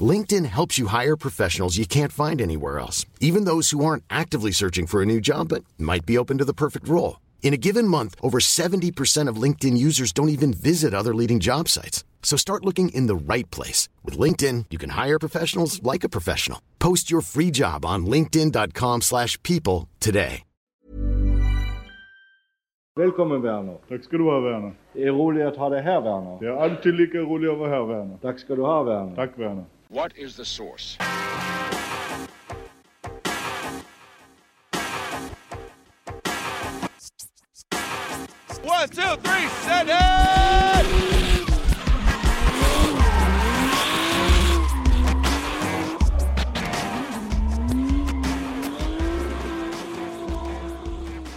LinkedIn helps you hire professionals you can't find anywhere else, even those who aren't actively searching for a new job but might be open to the perfect role. In a given month, over 70% of LinkedIn users don't even visit other leading job sites. So start looking in the right place. With LinkedIn, you can hire professionals like a professional. Post your free job on linkedin.com slash people today. Välkommen Werner. Tack ska du ha Werner. Det er är roligt att ha dig här Werner. Det är alltid lika roligt att vara här Werner. Tack ska du ha Werner. Tack Werner. What is the source? One, two, three, set it!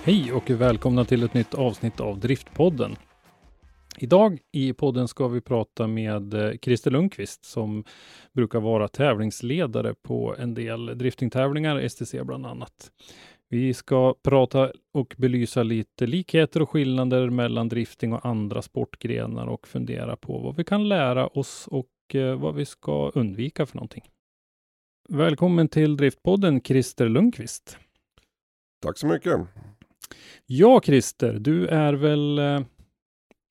Hej och välkomna till ett nytt avsnitt av Driftpodden. Idag i podden ska vi prata med eh, Christer Lundqvist som brukar vara tävlingsledare på en del driftingtävlingar, STC bland annat. Vi ska prata och belysa lite likheter och skillnader mellan drifting och andra sportgrenar och fundera på vad vi kan lära oss och eh, vad vi ska undvika för någonting. Välkommen till Driftpodden Christer Lundqvist. Tack så mycket. Ja, Christer, du är väl eh,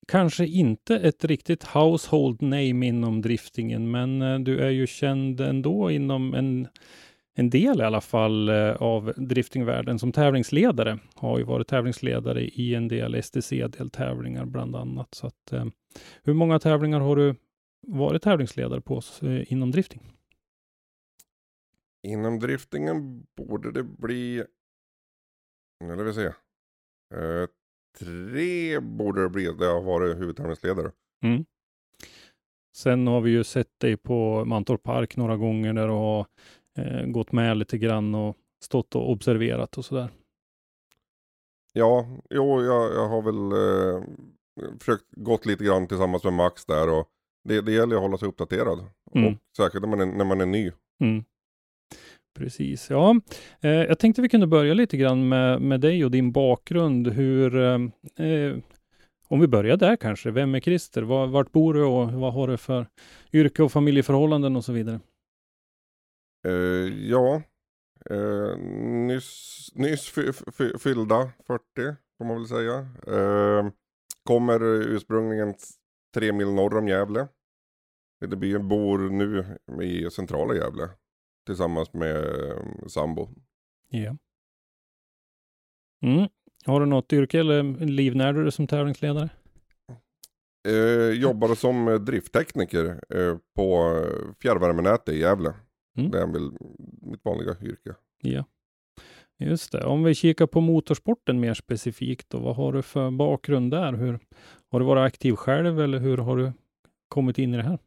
kanske inte ett riktigt household name inom driftingen, men eh, du är ju känd ändå inom en, en del i alla fall eh, av driftingvärlden som tävlingsledare. Har ju varit tävlingsledare i en del STC-deltävlingar bland annat. Så att, eh, hur många tävlingar har du varit tävlingsledare på eh, inom drifting? Inom driftingen borde det bli, Nu ska vi se, eh, tre borde det bli där jag har varit huvudtävlingsledare. Mm. Sen har vi ju sett dig på Mantorp Park några gånger där du har eh, gått med lite grann och stått och observerat och sådär. Ja, jo, jag, jag har väl eh, försökt gått lite grann tillsammans med Max där och det, det gäller att hålla sig uppdaterad. Mm. Och särskilt när man är, när man är ny. Mm. Precis, ja. Eh, jag tänkte vi kunde börja lite grann med, med dig och din bakgrund. Hur, eh, eh, om vi börjar där kanske. Vem är Christer? Var, vart bor du och vad har du för yrke och familjeförhållanden och så vidare? Eh, ja, eh, nyss, nyss fyllda 40 får man väl säga. Eh, kommer ursprungligen tre mil norr om Gävle. Det blir, bor nu i centrala Gävle tillsammans med eh, sambo. Ja. Mm. Har du något yrke eller livnär du som tävlingsledare? Eh, jobbar som eh, drifttekniker eh, på eh, fjärrvärmenätet i Gävle. Mm. Det är väl mitt vanliga yrke. Ja, just det. Om vi kikar på motorsporten mer specifikt, då, vad har du för bakgrund där? Hur, har du varit aktiv själv eller hur har du kommit in i det här?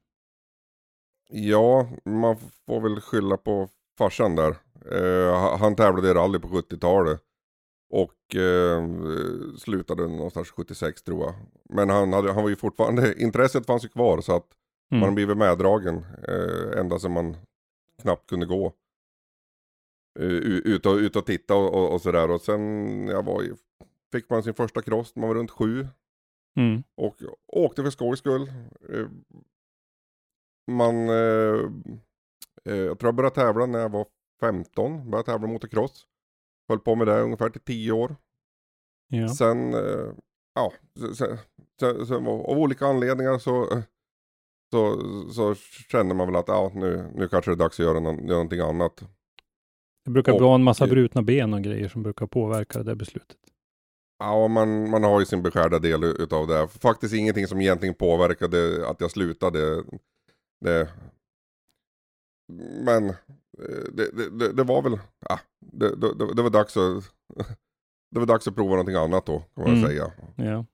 Ja, man får väl skylla på farsan där. Eh, han tävlade i rally på 70-talet. Och eh, slutade någonstans 76 tror jag. Men han, hade, han var ju fortfarande, intresset fanns ju kvar så att Mm. man har blivit meddragen eh, ända sedan man knappt kunde gå. Eh, u- ut, och, ut och titta och, och, och sådär. Och sen jag var i, fick man sin första cross man var runt sju. Mm. Och åkte för skojs skull. Eh, Man, eh, eh, jag tror jag började tävla när jag var 15. Började tävla motocross. Höll på med det ungefär till 10 år. Ja. Sen, eh, ja, sen, sen, sen, av olika anledningar så, så, så kände man väl att ja, nu, nu kanske det är dags att göra, någon, göra någonting annat. Det brukar Och- vara en massa brutna ben och grejer som brukar påverka det där beslutet. Ja, man, man har ju sin beskärda del utav det. Faktiskt ingenting som egentligen påverkade att jag slutade. Det, men eh, det, det, det, var väl, ja, det, det, var dags att det var dags att prova någonting annat då, kan man Mm. säga. Ja.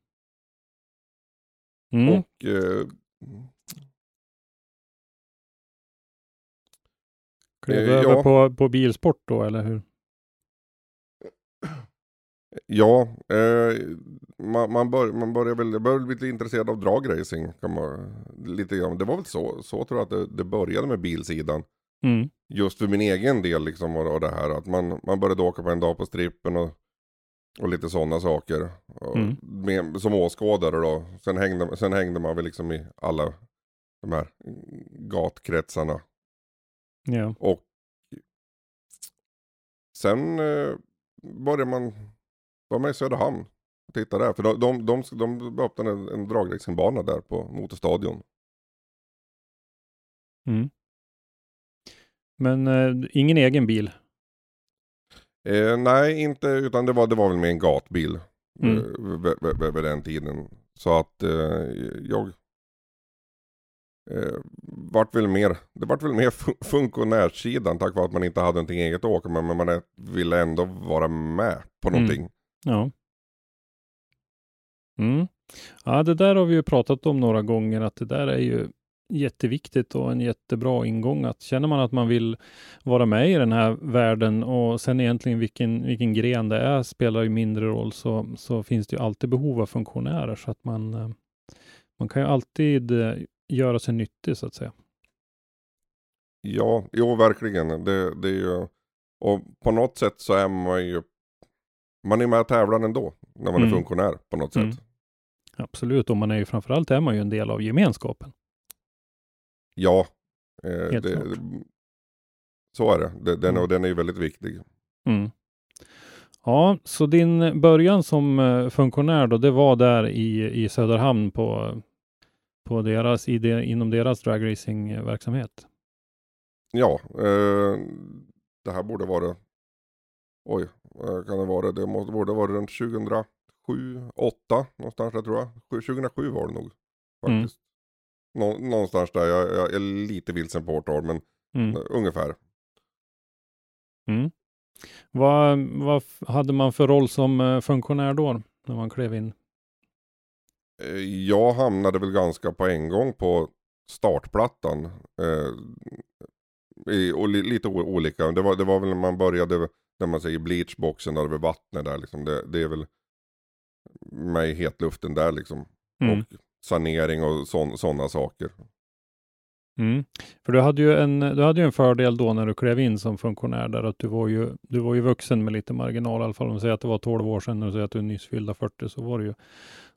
Mm. Och eh, Klev eh, över ja. på, på bilsport då, eller hur? Ja, eh, man, man, bör, man börjar väl, jag började bli lite intresserad av dragracing. Kan man, lite grann. Det var väl så, så tror jag att det, det började med bilsidan. Mm. Just för min egen del liksom och det här att man, man började åka på en dag på strippen och, och lite sådana saker. Och Mm. med, som åskådare då. Sen hängde, sen hängde man väl liksom i alla de här gatkretsarna. Ja. Och sen eh, började man vara med i Söderhamn och titta där. För de, de, de, de öppnade en, en dragracing-bana där på Motorstadion. Mm. Men eh, ingen egen bil? Eh, nej, inte utan det var, det var väl med en gatbil Mm. eh, vid, den tiden. Så att eh, jag eh, vart väl mer, det vart väl mer fun- funktionärssidan tack vare att man inte hade någonting eget att åka med. Men man är- ville ändå vara med på Mm. Ja. Mm. Ja, det där har vi ju pratat om några gånger, att det där är ju jätteviktigt och en jättebra ingång. Att känner man att man vill vara med i den här världen och sen egentligen vilken, vilken gren det är spelar ju mindre roll, så, så finns det ju alltid behov av funktionärer, så att man, eh, man kan ju alltid eh, göra sig nyttig, så att säga. Ja, jo verkligen. Det, det är ju, och på något sätt så är man ju, man är med och tävlar ändå när man är Mm. funktionär på något sätt. Mm. Absolut, och man är ju framförallt är man ju en del av gemenskapen. Ja, eh, det, så är det. den, Mm. och den är ju väldigt viktig. Mm. Ja, så din början som eh, funktionär då, det var där i, i Söderhamn på, på deras, i det, inom deras dragracing-verksamhet? Ja, eh, det här borde vara, oj, kan det vara? Det måste, borde vara runt 2007, 8 någonstans där tror jag. Sju- 2007 var det nog Mm. faktiskt. Nå, någonstans där, jag, jag är lite vilsen på årtal men Mm. eh, ungefär. Mm. Vad, vad hade man för roll som eh, funktionär då, när man klev in? Eh, Jag hamnade väl ganska på en gång på startplattan. Eh, och li, lite olika. Det var, det var väl när man började, när man säger bleachboxen vid vattnet där liksom. Det, det är väl med hetluften där liksom. Mm. Och sanering och sådana saker. Mm. För du hade, ju en, du hade ju en fördel då när du klev in som funktionär där, att du var ju, du var ju vuxen med lite marginal, i alla fall om du säger att det var 12 år sedan, och säger att du är nyss fyllda 40, så var det ju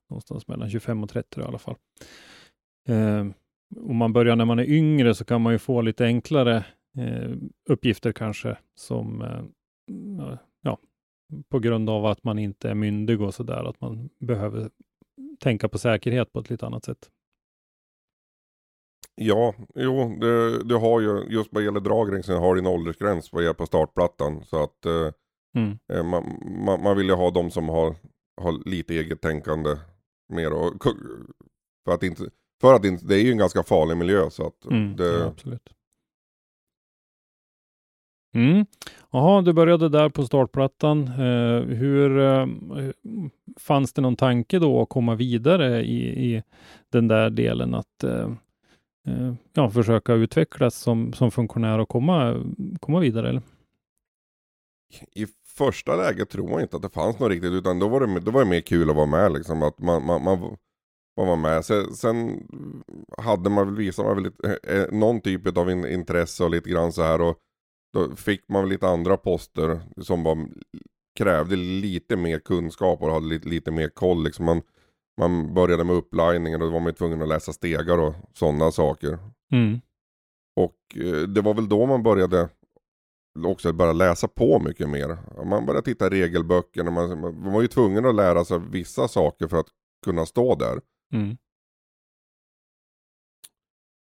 någonstans mellan 25 och 30 i alla fall. Eh, om man börjar när man är yngre så kan man ju få lite enklare eh, uppgifter kanske, som eh, ja, på grund av att man inte är myndig och så där, att man behöver tänka på säkerhet på ett lite annat sätt. Ja, jo, det, du har ju, just vad gäller dragracing har du en åldersgräns vad gäller på startplattan. Så att eh, Mm. Eh, Man, man, man vill ju ha de som har, har lite eget tänkande mer. Och, för att inte, för att inte, det är ju en ganska farlig miljö så att Mm, det, ja, absolut. Mm. Jaha, du började där på startplattan. Eh, hur eh, fanns det någon tanke då att komma vidare i, i den där delen att eh, eh ja, försöka utvecklas som, som funktionär och komma, komma vidare? Eller? i första läget tror jag inte att det fanns något riktigt utan då var det, då var det mer kul att vara med liksom. Att man, man, man, man var med. Sen, sen hade man väl visat man väl lite, eh, eh, någon typ av in, intresse och lite grann så här och då fick man lite andra poster som var, krävde lite mer kunskap och hade lite, lite mer koll liksom. Man, man började med uppliningen och då var man tvungen att läsa stegar och sådana saker. Mm. Och eh, det var väl då man började också börja läsa på mycket mer. Man började titta i regelböckerna, man, man var ju tvungen att lära sig vissa saker för att kunna stå där. Mm.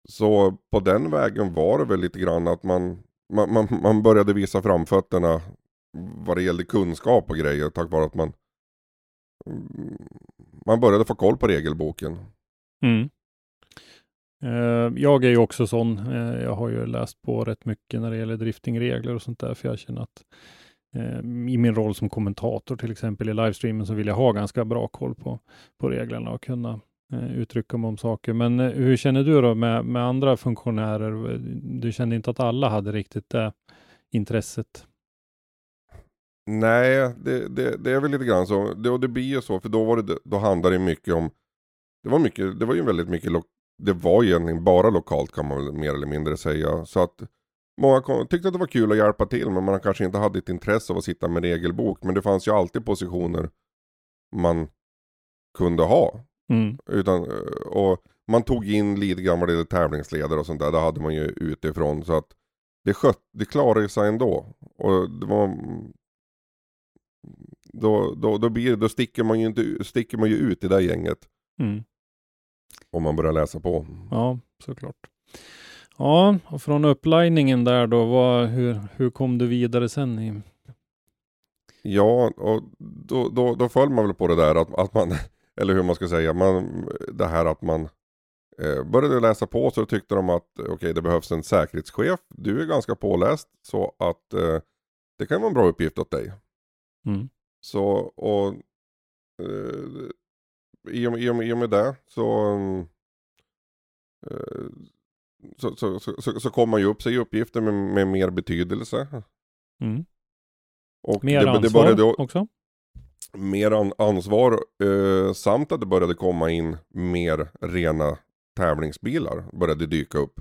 Så på den vägen var det väl lite grann att man, man, man, man började visa framfötterna vad det gällde kunskap och grejer tack vare att man mm, man började få koll på regelboken. Mm. Eh, jag är ju också sån. Eh, jag har ju läst på rätt mycket när det gäller driftingregler och sånt där, för jag känner att eh, i min roll som kommentator till exempel i livestreamen så vill jag ha ganska bra koll på, på reglerna och kunna Eh, uttrycka mig om saker. Men eh, hur känner du då med, med andra funktionärer? Du kände inte att alla hade riktigt det intresset? Nej, det, det, det är väl lite grann så. Det, och det blir ju så, för då, var det, då handlade det mycket om... Det var, mycket, det var ju väldigt mycket... lo- Det var ju egentligen bara lokalt kan man väl mer eller mindre säga. Så att många kom, tyckte att det var kul att hjälpa till, men man kanske inte hade ett intresse av att sitta med regelbok. Men det fanns ju alltid positioner man kunde ha. Mm. Utan, eh, och man tog in lite gällde tävlingsledare och sånt där. Det hade man ju utifrån. Så att det, skött, det klarade sig ändå. Och det var... Då, då, då, blir, då sticker, man ju inte, sticker man ju ut i det där gänget. Mm. Om man börjar läsa på. Ja, såklart. Ja, och från uppliningen där då, vad, hur, hur kom du vidare sen? I, Ja, och då, då, då föll man väl på det där att, att man, eller hur man ska säga, man, det här att man eh, började läsa på så tyckte de att eh, okej det behövs en säkerhetschef. Du är ganska påläst så att eh, det kan vara en bra uppgift åt dig. mm. Så, och eh, i, och, i, och, i och med det så, eh, så, så, så, så, kom man ju upp sig i uppgifter med, med mer betydelse. Mm. Och Mer det, det ansvar började, också? Mer an, ansvar eh, samt att det började komma in mer rena tävlingsbilar började dyka upp.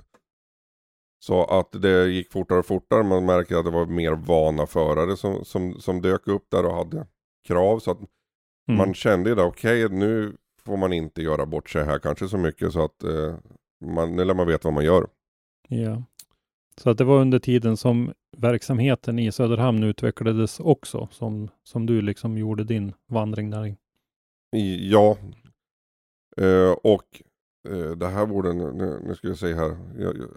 Så att det gick fortare och fortare. Man märker att det var mer vana förare som, som, som dök upp där och hade krav. Så att Mm. man kände ju det, okej nu får man inte göra bort sig här kanske så mycket så att eh, man, eller man vet vad man gör. Ja. Så att det var under tiden som verksamheten i Söderhamn utvecklades också, som, som du liksom gjorde din vandring där. Ja. Eh, och eh, det här borde, nu, nu ska jag säga här. Jag, jag,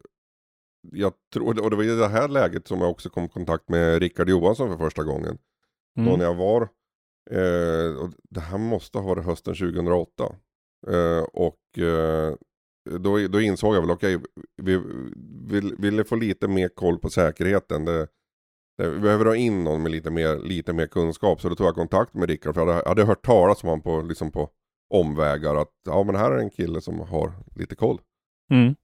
jag tror, och det var i det här läget som jag också kom i kontakt med Rickard Johansson för första gången. Då Mm. när jag var, eh, och det här måste ha varit hösten 2008. Eh, och eh, då, då insåg jag väl, okej, vi vill, ville få lite mer koll på säkerheten. Det, det, vi behöver ha in någon med lite mer, lite mer kunskap. Så då tog jag kontakt med Rickard, för jag hade, jag hade hört talas om honom på, liksom på omvägar. Att ja men här är en kille som har lite koll. Mm.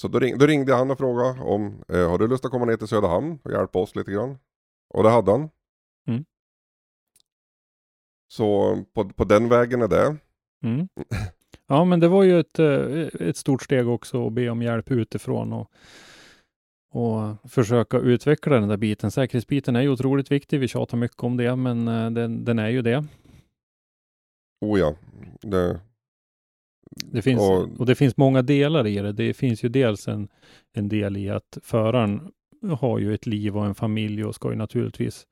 Så då, ring, då ringde han och frågade om, eh, har du lust att komma ner till Söderhamn och hjälpa oss lite grann? Och det hade han. Mm. Så på, på den vägen är det. Mm. Ja, men det var ju ett, eh, ett stort steg också att be om hjälp utifrån och, och försöka utveckla den där biten. Säkerhetsbiten är ju otroligt viktig. Vi tjatar mycket om det, men eh, den, den är ju det. Oh ja. Det, Det finns, Och- och, det finns många delar i det. Det finns ju dels en, en del i att föraren har ju ett liv och en familj och ska ju naturligtvis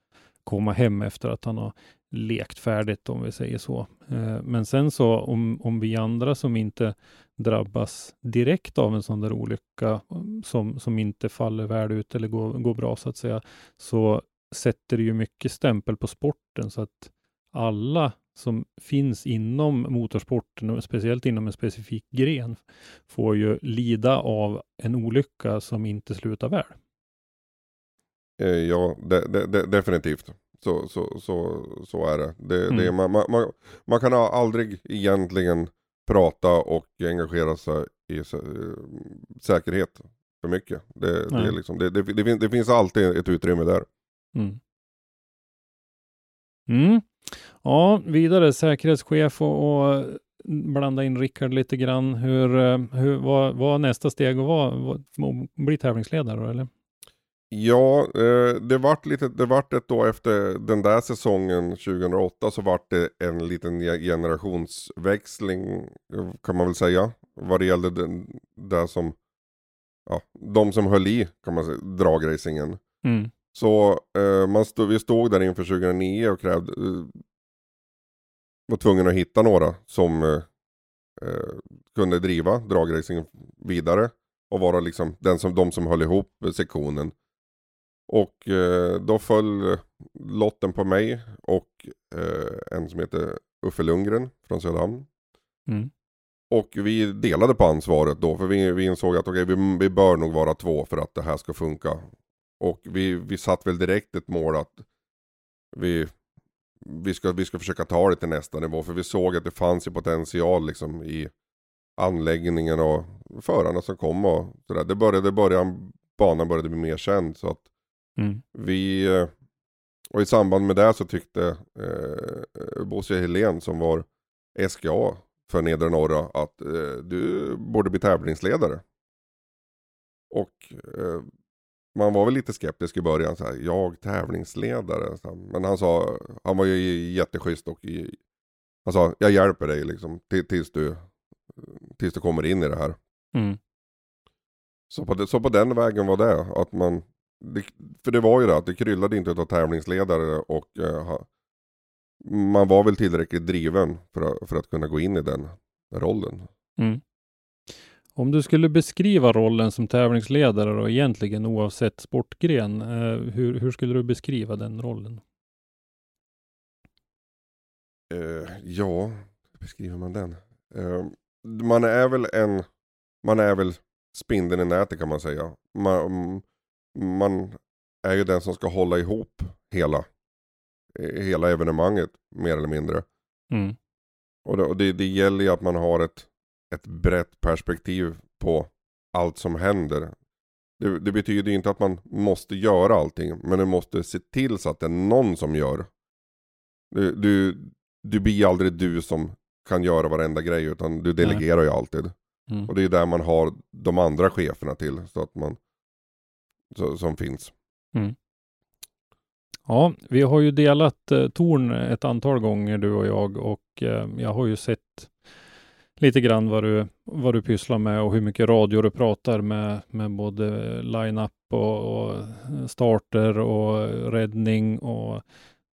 komma hem efter att han har lekt färdigt om vi säger så. Eh, men sen så om, om vi andra som inte drabbas direkt av en sån där olycka som, som inte faller väl ut eller går, går bra så att säga, så sätter det ju mycket stämpel på sporten så att alla som finns inom motorsporten och speciellt inom en specifik gren får ju lida av en olycka som inte slutar väl. Eh, ja, de, de, de, definitivt. Så, så, så, så är det. det, det Mm. man, man, man, man kan aldrig egentligen prata och engagera sig i sä- eh, säkerhet för mycket. Det, det, liksom, det, det, det, finns, det finns alltid ett utrymme där. Mm. Mm. Ja, vidare säkerhetschef och, och blanda in Rickard lite grann. Hur, eh, hur, vad var nästa steg att vara, vad- bli tävlingsledare eller? Ja, eh, det vart lite, det vart ett då efter den där säsongen 2008 så vart det en liten ge- generationsväxling kan man väl säga. Vad det gällde den, där som, ja, de som höll i kan man säga, dragracingen. Mm. Så eh, man stod, vi stod där inför 2009 och krävde, eh, var tvungen att hitta några som eh, kunde driva dragracingen vidare. Och vara liksom den som, de som höll ihop sektionen. Och eh, då föll lotten på mig och eh, en som heter Uffe Lundgren från Söderhamn. Mm. Och vi delade på ansvaret då, för vi, vi insåg att okej, vi, vi bör nog vara två för att det här ska funka. Och vi, vi satt väl direkt ett mål att vi, vi, ska, vi ska försöka ta det till nästa nivå, för vi såg att det fanns ju potential liksom i anläggningen och förarna som kom och sådär. Det började, började, banan började bli mer känd så att Mm. vi, eh, och i samband med det så tyckte eh, Bosse Helén som var SGA för Nedre Norra att eh, du borde bli tävlingsledare. Och eh, man var väl lite skeptisk i början, så här, jag tävlingsledare. Så här, men han sa, han var ju jätteschysst och i, han sa, jag hjälper dig liksom tills du, tills du kommer in i det här. Mm. Så på, så på den vägen var det, att man, det, för det var ju det att det kryllade inte utav tävlingsledare och eh, man var väl tillräckligt driven för att, för att kunna gå in i den rollen. Mm. Om du skulle beskriva rollen som tävlingsledare och egentligen oavsett sportgren, eh, hur, hur skulle du beskriva den rollen? Eh, ja, hur beskriver man den? Eh, man är väl en, man är väl spindeln i nätet kan man säga. Man, man är ju den som ska hålla ihop hela, hela evenemanget mer eller mindre. Mm. Och, det, och det, det gäller ju att man har ett, ett brett perspektiv på allt som händer. Det, det betyder ju inte att man måste göra allting, men du måste se till så att det är någon som gör. Du, du, du blir aldrig du som kan göra varenda grej, utan du delegerar Nej. ju alltid. Mm. Och det är där man har de andra cheferna till, så att man, så, som finns. Mm. Ja, vi har ju delat eh, torn ett antal gånger du och jag och eh, jag har ju sett lite grann vad du, vad du pysslar med och hur mycket radio du pratar med, med både line-up och, och starter och räddning och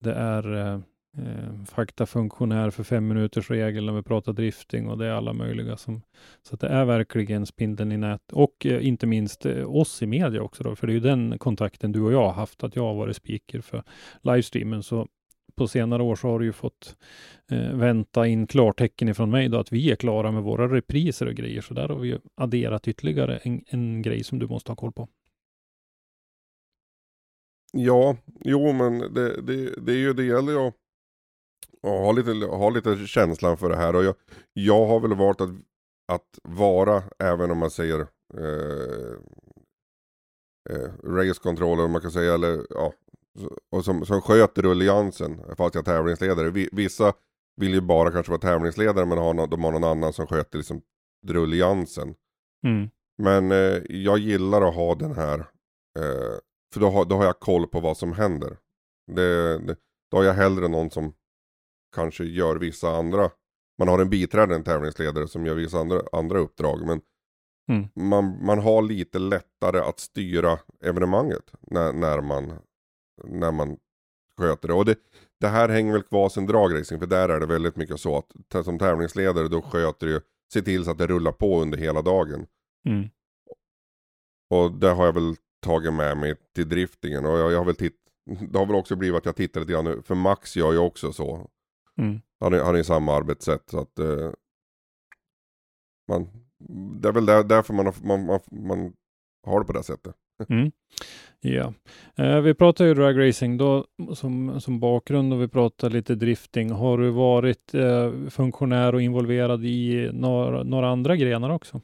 det är eh, eh, faktafunktionär för fem minuters regel när vi pratar drifting och det är alla möjliga som så att det är verkligen spindeln i nät och eh, inte minst eh, oss i media också då, för det är ju den kontakten du och jag har haft att jag har varit speaker för livestreamen så på senare år så har du ju fått eh, vänta in klartecken ifrån mig då att vi är klara med våra repriser och grejer. Så där har vi ju adderat ytterligare en, en grej som du måste ha koll på. Ja, jo men det, det, det, är ju, det gäller ju att ha lite, ha lite känslan för det här. Och jag, jag har väl valt att, att vara, även om man säger eh, eh, race controller, om man kan säga, eller ja, och som, som sköter rulliansen fast jag är tävlingsledare. Vissa vill ju bara kanske vara tävlingsledare men har någon, de har någon annan som sköter liksom rulliansen. Mm. Men eh, jag gillar att ha den här, eh, för då har, då har jag koll på vad som händer. Det, det, då har jag hellre någon som kanske gör vissa andra, man har en biträdande tävlingsledare som gör vissa andra, andra uppdrag. Men mm. man, man har lite lättare att styra evenemanget när, när man när man sköter det. Och det, det här hänger väl kvar sen dragracing, för där är det väldigt mycket så att som tävlingsledare då sköter du se till så att det rullar på under hela dagen. Mm. Och det har jag väl tagit med mig till driftingen och jag, jag har väl titt det har väl också blivit att jag tittar lite grann, för Max gör ju också så. Mm. Han, är, han är i samma arbetssätt så att eh, man, det är väl där, därför man, har, man, man, man har det på det sättet. Mm. Ja, eh, vi pratar ju dragracing då som, som bakgrund och vi pratar lite drifting. Har du varit eh, funktionär och involverad i några, några andra grenar också?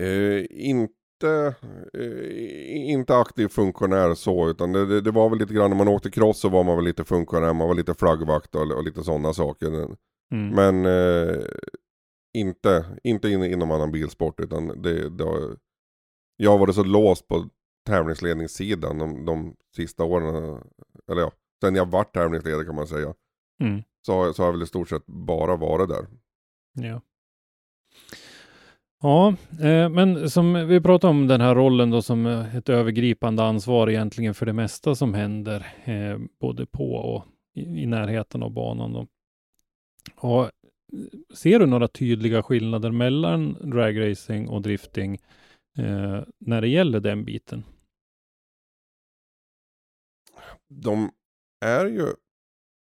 Eh, inte, eh, inte aktiv funktionär så, utan det, det, det, var väl lite grann när man åkte cross så var man väl lite funktionär, man var lite flaggvakt och, och lite sådana saker. Mm. Men eh, inte, inte in, inom annan bilsport, utan det, det jag har varit så låst på tävlingsledningssidan de, de sista åren. Eller ja, sen jag vart tävlingsledare kan man säga. Mm. Så, har, så har jag väl i stort sett bara varit där. Ja. Ja, eh, men som vi pratade om den här rollen då som eh, ett övergripande ansvar egentligen för det mesta som händer, eh, både på och i, i närheten av banan. Då. Och ser du några tydliga skillnader mellan dragracing och drifting eh, när det gäller den biten? De är ju,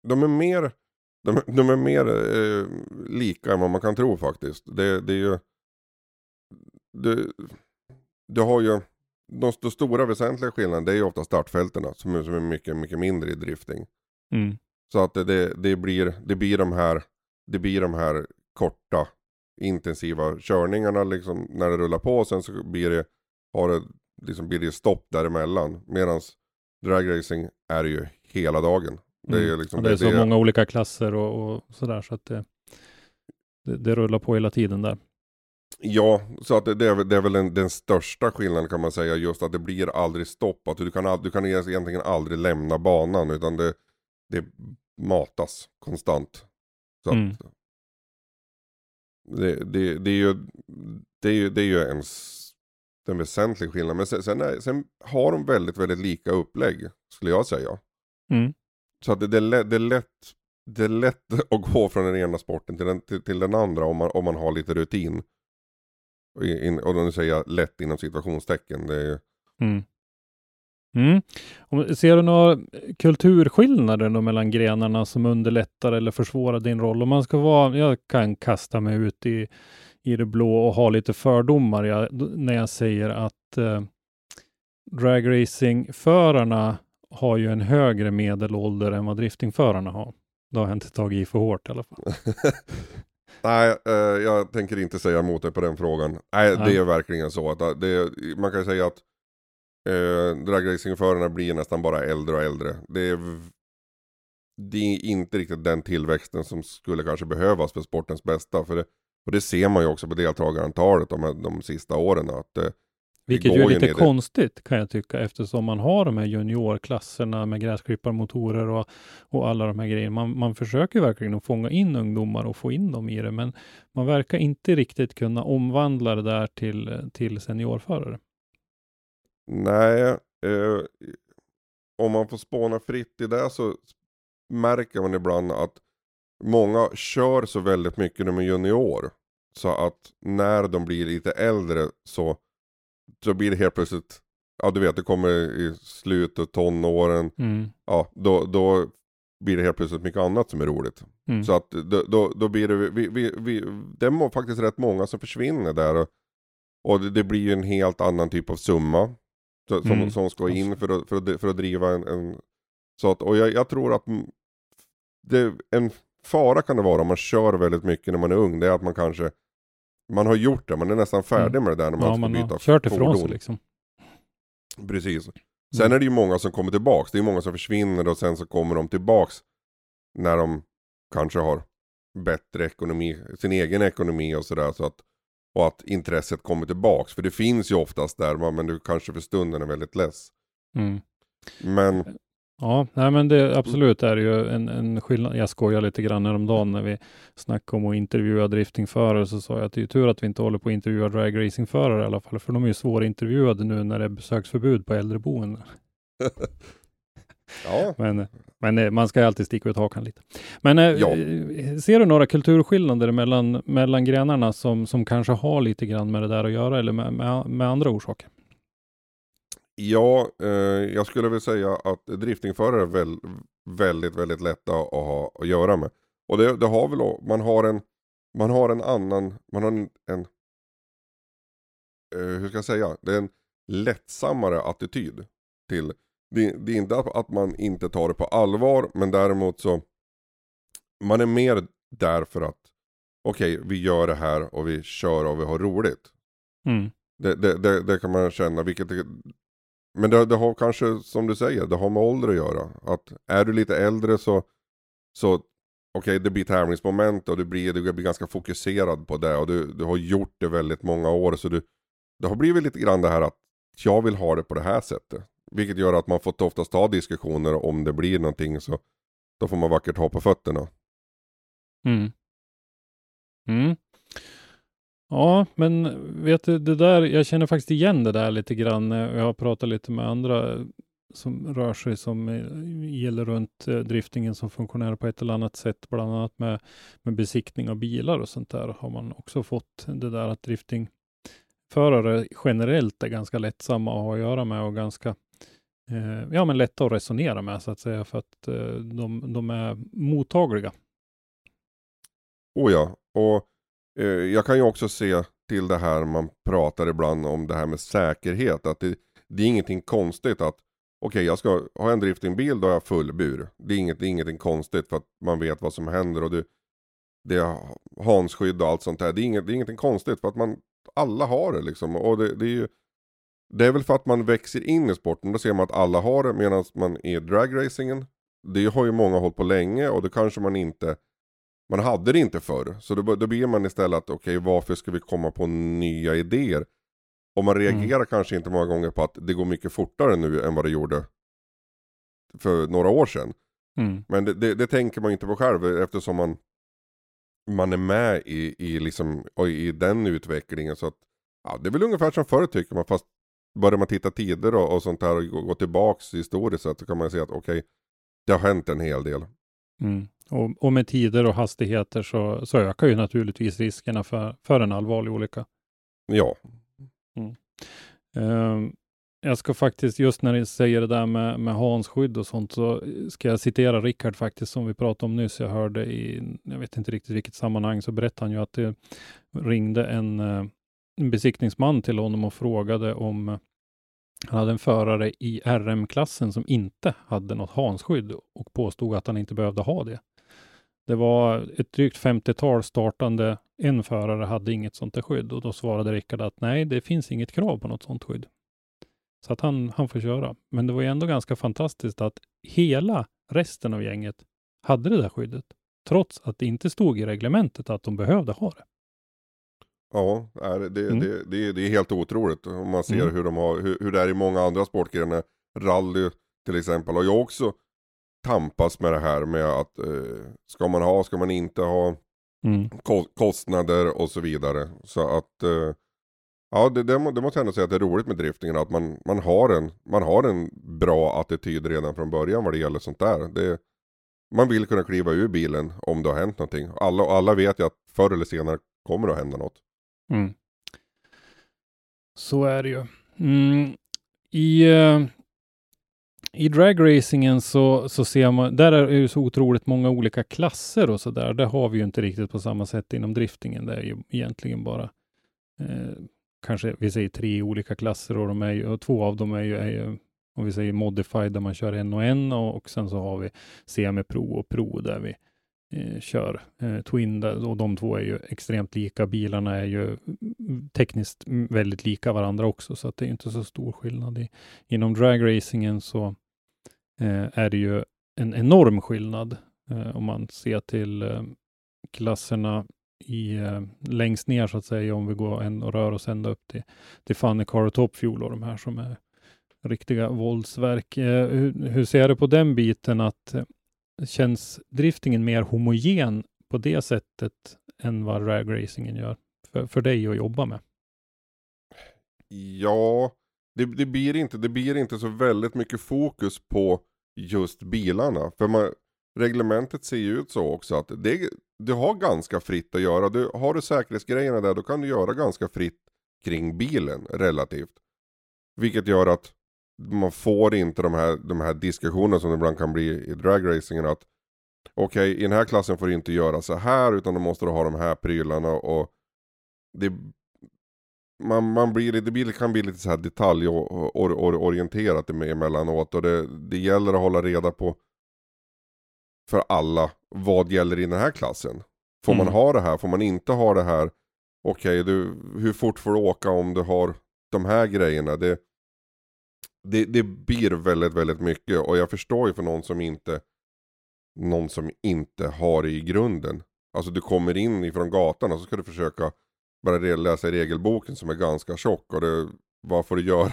de är mer, de, de är mer eh, lika än vad man kan tro faktiskt. Det, det är ju, det, det har ju, de, de stora väsentliga skillnaderna det är ju ofta startfältena som är, som är mycket, mycket mindre i drifting. Mm. Så att det, det, blir, det blir de här, det blir de här korta intensiva körningarna liksom när det rullar på. Sen så blir det, har det, liksom blir det stopp däremellan. Medan dragracing är ju hela dagen. Det är, Mm. liksom, Och det är så många olika klasser och, och sådär så att det rullar på hela tiden där. Ja, så att det, det är, väl- det är väl den, den största skillnaden kan man säga, just att det blir aldrig stopp. Att du kan, du kan egentligen aldrig lämna banan, utan det, det matas konstant. Så att, Mm. det, det, det är ju, det är ju, det är ju en, en väsentlig skillnad. Men sen, sen, är, sen har de väldigt, väldigt lika upplägg, skulle jag säga. Mm. Så att det, det, är lätt, det, är lätt, det är lätt att gå från den ena sporten till den, till, till den andra om man, om man har lite rutin. Och, in, och då säger jag lätt inom situationstecken. Det är, Mm. Mm. Om, ser du några kulturskillnader då mellan grenarna som underlättar eller försvårar din roll? Om man ska vara, jag kan kasta mig ut i, i det blå och ha lite fördomar jag, när jag säger att eh, dragracingförarna har ju en högre medelålder än vad driftingförarna har. Då har jag inte tagit i för hårt i alla fall. Nej, eh, jag tänker inte säga emot dig på den frågan. Nej, Nej. det är verkligen så. att det, Man kan ju säga att eh, dragracingförarna blir nästan bara äldre och äldre. Det är, det är inte riktigt den tillväxten som skulle kanske behövas för sportens bästa. För det, och det ser man ju också på deltagarantalet de, de sista åren. Att, eh, Vilket ju är lite konstigt kan jag tycka eftersom man har de här juniorklasserna med gräsklipparmotorer och, och alla de här grejerna. Man, man försöker verkligen att fånga in ungdomar och få in dem i det, men man verkar inte riktigt kunna omvandla det där till, till seniorförare. Nej, eh, om man får spåna fritt i det så märker man ibland att många kör så väldigt mycket när de är junior. Så att när de blir lite äldre så, så blir det helt plötsligt, ja du vet det kommer i slutet av tonåren, Mm. ja då, då blir det helt plötsligt mycket annat som är roligt. Mm. Så att då, då, då blir det, vi, vi, vi, det är faktiskt rätt många som försvinner där. Och, och det, det blir ju en helt annan typ av summa. Som, Mm. som ska in för att, för att, för att driva en, en så att, och jag, jag tror att det, en fara kan det vara om man kör väldigt mycket när man är ung. Det är att man kanske, man har gjort det, man är nästan färdig med det där när man ja, ska man byta har kört ifrån fordon. sig liksom. Precis. Sen Mm. är det ju många som kommer tillbaks. Det är många som försvinner och sen så kommer de tillbaks när de kanske har bättre ekonomi, sin egen ekonomi och sådär. Så att, och att intresset kommer tillbaks. För det finns ju oftast där, men du kanske för stunden är väldigt less. Mm. Men Ja, nej men det absolut är det ju en, en skillnad. Jag skojar lite grann häromdagen när vi snackade om att intervjua driftingförare så sa jag att det är tur att vi inte håller på att intervjua dragracingförare i alla fall, för de är ju svårintervjuade nu när det är besöksförbud på äldreboenden. ja, Men, men eh, man ska alltid sticka ut hakan lite. Men eh, Ja. ser du några kulturskillnader mellan, mellan grenarna som, som kanske har lite grann med det där att göra eller med, med, med andra orsaker? Ja eh, jag skulle väl säga att driftingförare är väl, väldigt, väldigt lätta att ha att göra med. Och det, det har väl, man har en, man har en annan, man har en, en eh, hur ska jag säga, det är en lättsammare attityd till, det, det är inte att, man inte tar det på allvar, men däremot så, man är mer där för att, okej, vi gör det här och vi kör och vi har roligt. Mm. Det, det, det, det kan man känna, vilket men det, det har kanske, som du säger, det har med ålder att göra. Att är du lite äldre så, så okej det blir tävlingsmoment och du blir, du blir ganska fokuserad på det och du, du har gjort det väldigt många år så du, det har blivit lite grann det här att jag vill ha det på det här sättet. Vilket gör att man får oftast ta diskussioner om det blir någonting så då får man vackert ha på fötterna. Mm. Mm. Ja, men vet du, det där, jag känner faktiskt igen det där lite grann. Jag har pratat lite med andra som rör sig som eh, gäller runt driftningen driftingen som funktionär på ett eller annat sätt, bland annat med, med besiktning av bilar och sånt där har man också fått det där att driftingförare generellt är ganska lättsamma att ha att göra med och ganska eh, ja, men lätta att resonera med så att säga för att eh, de, de är mottagliga. Oh ja, och Eh, jag kan ju också se till det här man pratar ibland om det här med säkerhet. Att det, det är ingenting konstigt att okej, jag ska ha en driftingbil, då har jag full bur. Det är, inget, det är ingenting konstigt för att man vet vad som händer och det, det är hansskydd och allt sånt där. Det är, inget, det är ingenting konstigt för att man, alla har det liksom. Och det, det är ju, Det är väl för att man växer in i sporten, då ser man att alla har det medan man i dragracingen, det har ju många hållit på länge och då kanske man inte, man hade det inte förr. Så då, då blir man istället att okej okay, varför ska vi komma på nya idéer? Och man reagerar mm. kanske inte många gånger på att det går mycket fortare nu än vad det gjorde för några år sedan. Mm. Men det, det, det, tänker man inte på själv eftersom man, man är med i, i, liksom, i den utvecklingen. Så att, ja, det är väl ungefär som förr tycker man, fast börjar man titta tider och, och sånt här och gå, gå tillbaks historiskt så kan man se att okej, okay, det har hänt en hel del. Mm. Och, och, med tider och hastigheter så, så ökar ju naturligtvis riskerna för, för en allvarlig olycka. Ja. Mm. Um, jag ska faktiskt, just när ni säger det där med, med hansskydd och sånt, så ska jag citera Rickard faktiskt, som vi pratade om nyss. Jag hörde i, jag vet inte riktigt vilket sammanhang, så berättade han ju att det ringde en, eh, en besiktningsman till honom och frågade om han hade en förare i RM-klassen som inte hade något hansskydd och påstod att han inte behövde ha det. Det var ett drygt 50-tal startande. En förare hade inget sånt där skydd och då svarade Rickard att nej, det finns inget krav på något sånt skydd. Så att han, han får köra. Men det var ju ändå ganska fantastiskt att hela resten av gänget hade det där skyddet. Trots att det inte stod i reglementet att de behövde ha det. Ja, det, det, mm. det, det, det är helt otroligt. Om man ser mm. hur, de har, hur, hur det är i många andra sportgrenar. Rally till exempel har ju också tampas med det här med att eh, ska man ha, ska man inte ha, mm. kostnader och så vidare. Så att eh, Ja, det, det, det, måste jag ändå säga att det är roligt med driftingen, att man, man, har en, man har en bra attityd redan från början vad det gäller sånt där. Det, man vill kunna kliva ur bilen om det har hänt någonting. Alla, alla vet ju att förr eller senare kommer det att hända något. Mm. Så är det ju. Mm. I, uh, i dragracingen så, så ser man, där är det ju så otroligt många olika klasser och så där. Det har vi ju inte riktigt på samma sätt inom driftingen. Det är ju egentligen bara eh, kanske vi säger tre olika klasser och, de är ju, och två av dem är ju, är ju om vi säger modified där man kör en och en och, och sen så har vi semi-pro och pro där vi eh, kör eh, Twin och de två är ju extremt lika. Bilarna är ju tekniskt väldigt lika varandra också så att det är inte så stor skillnad. I, inom dragracingen så eh, är det ju en enorm skillnad eh, om man ser till eh, klasserna i, eh, längst ner så att säga, om vi går en och rör oss ända upp till, till Funny Car och Top Fuel och de här som är riktiga våldsverk. Eh, hur, hur, ser du på den biten att eh, känns driftingen mer homogen på det sättet än vad ragracingen gör för, för dig att jobba med? Ja, det, det, blir inte, det blir inte så väldigt mycket fokus på just bilarna. För man, reglementet ser ju ut så också att det, du har ganska fritt att göra. Du, har du säkerhetsgrejerna där då kan du göra ganska fritt kring bilen relativt. Vilket gör att man får inte de här, de här diskussionerna som det ibland kan bli i dragracingen att okej okay, i den här klassen får du inte göra så här utan då måste du ha de här prylarna och det, man, man blir, det blir, kan bli lite så här detaljorienterat emellanåt och det, det gäller att hålla reda på för alla vad gäller i den här klassen. Får mm. man ha det här? Får man inte ha det här? Okej, okay, hur fort får du åka om du har de här grejerna? Det, det, det blir väldigt, väldigt mycket och jag förstår ju för någon som inte någon som inte har det i grunden. Alltså du kommer in ifrån gatan och så ska du försöka bara läsa regelboken som är ganska tjock och det, vad får du göra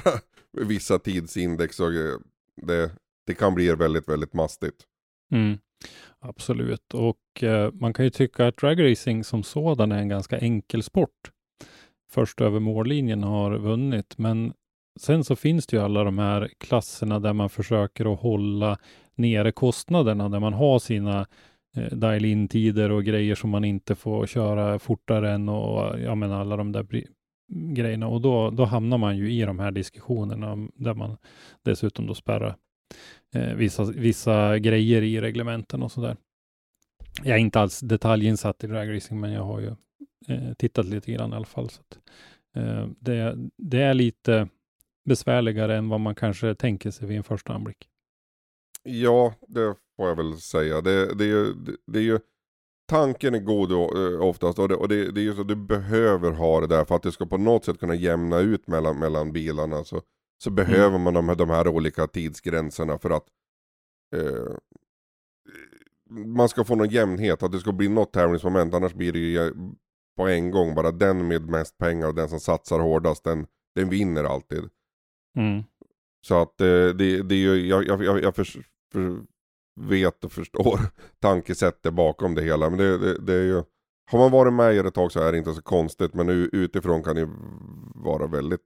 med vissa tidsindex och eh, det, det kan bli väldigt, väldigt mastigt. Mm. Absolut, och eh, man kan ju tycka att dragracing som sådan är en ganska enkel sport. Först över mållinjen har vunnit, men sen så finns det ju alla de här klasserna där man försöker att hålla nere kostnaderna, där man har sina eh, dial-in-tider och grejer som man inte får köra fortare än och ja, men alla de där grejerna. Och då, då hamnar man ju i de här diskussionerna där man dessutom då spärrar eh, vissa, vissa grejer i reglementen och sådär. Jag är inte alls detaljinsatt i dragracing, men jag har ju eh, tittat lite grann i alla fall. Så att, eh, det, det, är lite besvärligare än vad man kanske tänker sig vid en första anblick. Ja, det får jag väl säga. Det, det, är, ju, det, det är ju tanken är god oftast och, det, och det, det är ju så du behöver ha det där för att det ska på något sätt kunna jämna ut mellan, mellan bilarna. Så, så behöver man de här, de här olika tidsgränserna för att eh, man ska få någon jämnhet, att det ska bli något tävlingsmoment. Annars blir det ju på en gång bara den med mest pengar och den som satsar hårdast, den, den vinner alltid. Mm. Så att eh, det, det är ju, jag, jag, jag, för, för, vet och förstår tankesättet bakom det hela. Men det, det, det är ju, har man varit med i ett tag så är det inte så konstigt. Men utifrån kan det vara väldigt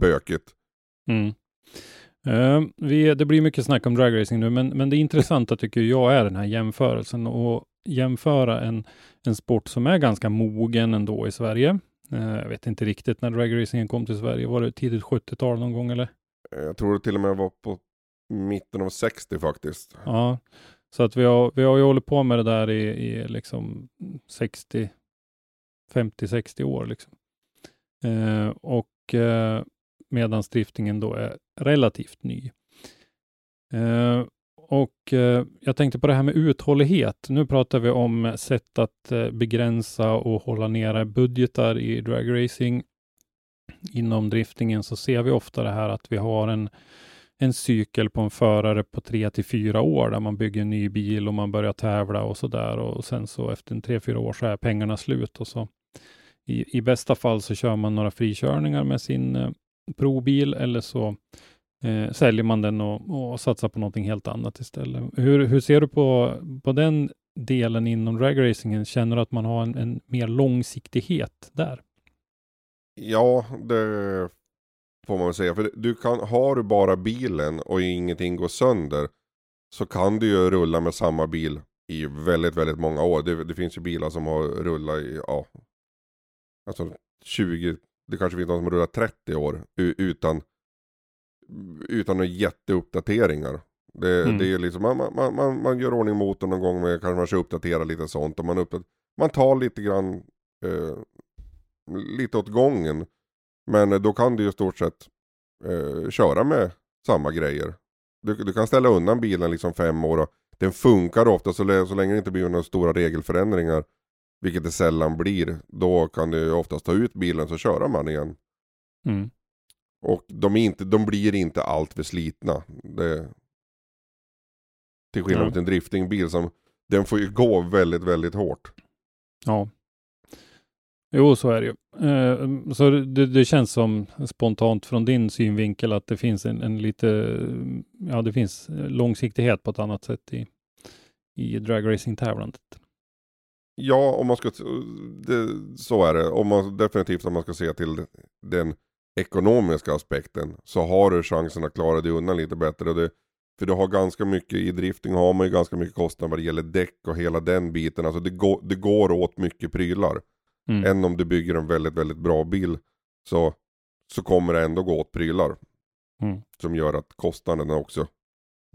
bökigt. Mm. Uh, vi, det blir mycket snack om dragracing nu, men, men det intressanta tycker jag är den här jämförelsen och jämföra en, en sport som är ganska mogen ändå i Sverige. Uh, jag vet inte riktigt när dragracingen kom till Sverige. Var det tidigt 70-tal någon gång eller? Jag tror det till och med var på mitten av 60 faktiskt. Ja, så att vi har, vi har ju hållit på med det där i, i liksom 60, 50-60 år liksom. Uh, och uh, medan driftingen då är relativt ny. Eh, och eh, jag tänkte på det här med uthållighet. Nu pratar vi om sätt att eh, begränsa och hålla nere budgetar i dragracing. Inom driftingen så ser vi ofta det här att vi har en, en cykel på en förare på tre till fyra år där man bygger en ny bil och man börjar tävla och så där och sen så efter en tre, fyra år så är pengarna slut och så i, i bästa fall så kör man några frikörningar med sin eh, probil eller så eh, säljer man den och, och satsar på någonting helt annat istället. Hur, hur ser du på, på den delen inom dragracingen? Känner du att man har en, en mer långsiktighet där? Ja, det får man väl säga. För du kan, har du bara bilen och ingenting går sönder så kan du ju rulla med samma bil i väldigt, väldigt många år. Det, det finns ju bilar som har rullat i, ja, alltså 20, det kanske finns någon som rullat 30 år utan, utan några jätteuppdateringar. Det, mm. det är liksom, man, man, man, man gör ordning motorn någon gång med kanske man ska uppdatera lite sånt. Och man, upp, man tar lite grann, eh, lite åt gången. Men då kan du ju stort sett eh, köra med samma grejer. Du, du, kan ställa undan bilen liksom fem år och den funkar ofta så, så länge det inte blir några stora regelförändringar vilket det sällan blir, då kan du oftast ta ut bilen så köra man igen. Mm. Och de, är inte, de blir inte allt för slitna. Det, till skillnad mot en driftingbil som den får ju gå väldigt, väldigt hårt. Ja. Jo, så är det ju. Eh, så det, det, känns som spontant från din synvinkel att det finns en, en, lite, ja det finns långsiktighet på ett annat sätt i, i dragracing-tävlandet. Ja, om man ska, det, så är det. Om man, definitivt om man ska se till den ekonomiska aspekten så har du chansen att klara dig undan lite bättre. Det, för du har ganska mycket, i drifting har man ju ganska mycket kostnader vad det gäller däck och hela den biten. Alltså det, går, det går åt mycket prylar. Mm. Än om du bygger en väldigt, väldigt bra bil så, så kommer det ändå gå åt prylar. Mm. Som gör att kostnaderna också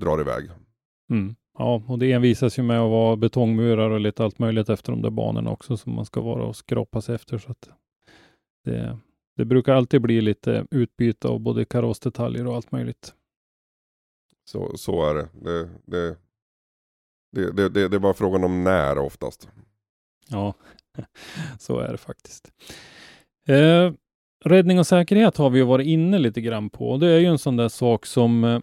drar iväg. Mm. Ja, och det envisas ju med att vara betongmurar och lite allt möjligt efter de där banorna också som man ska vara och skrapa sig efter. Så att det, det brukar alltid bli lite utbyte av både karossdetaljer och allt möjligt. Så, så är det. Det, det, det, det, det, är bara frågan om när oftast. Ja, så är det faktiskt. Eh, räddning och säkerhet har vi ju varit inne lite grann på. Det är ju en sån där sak som, eh,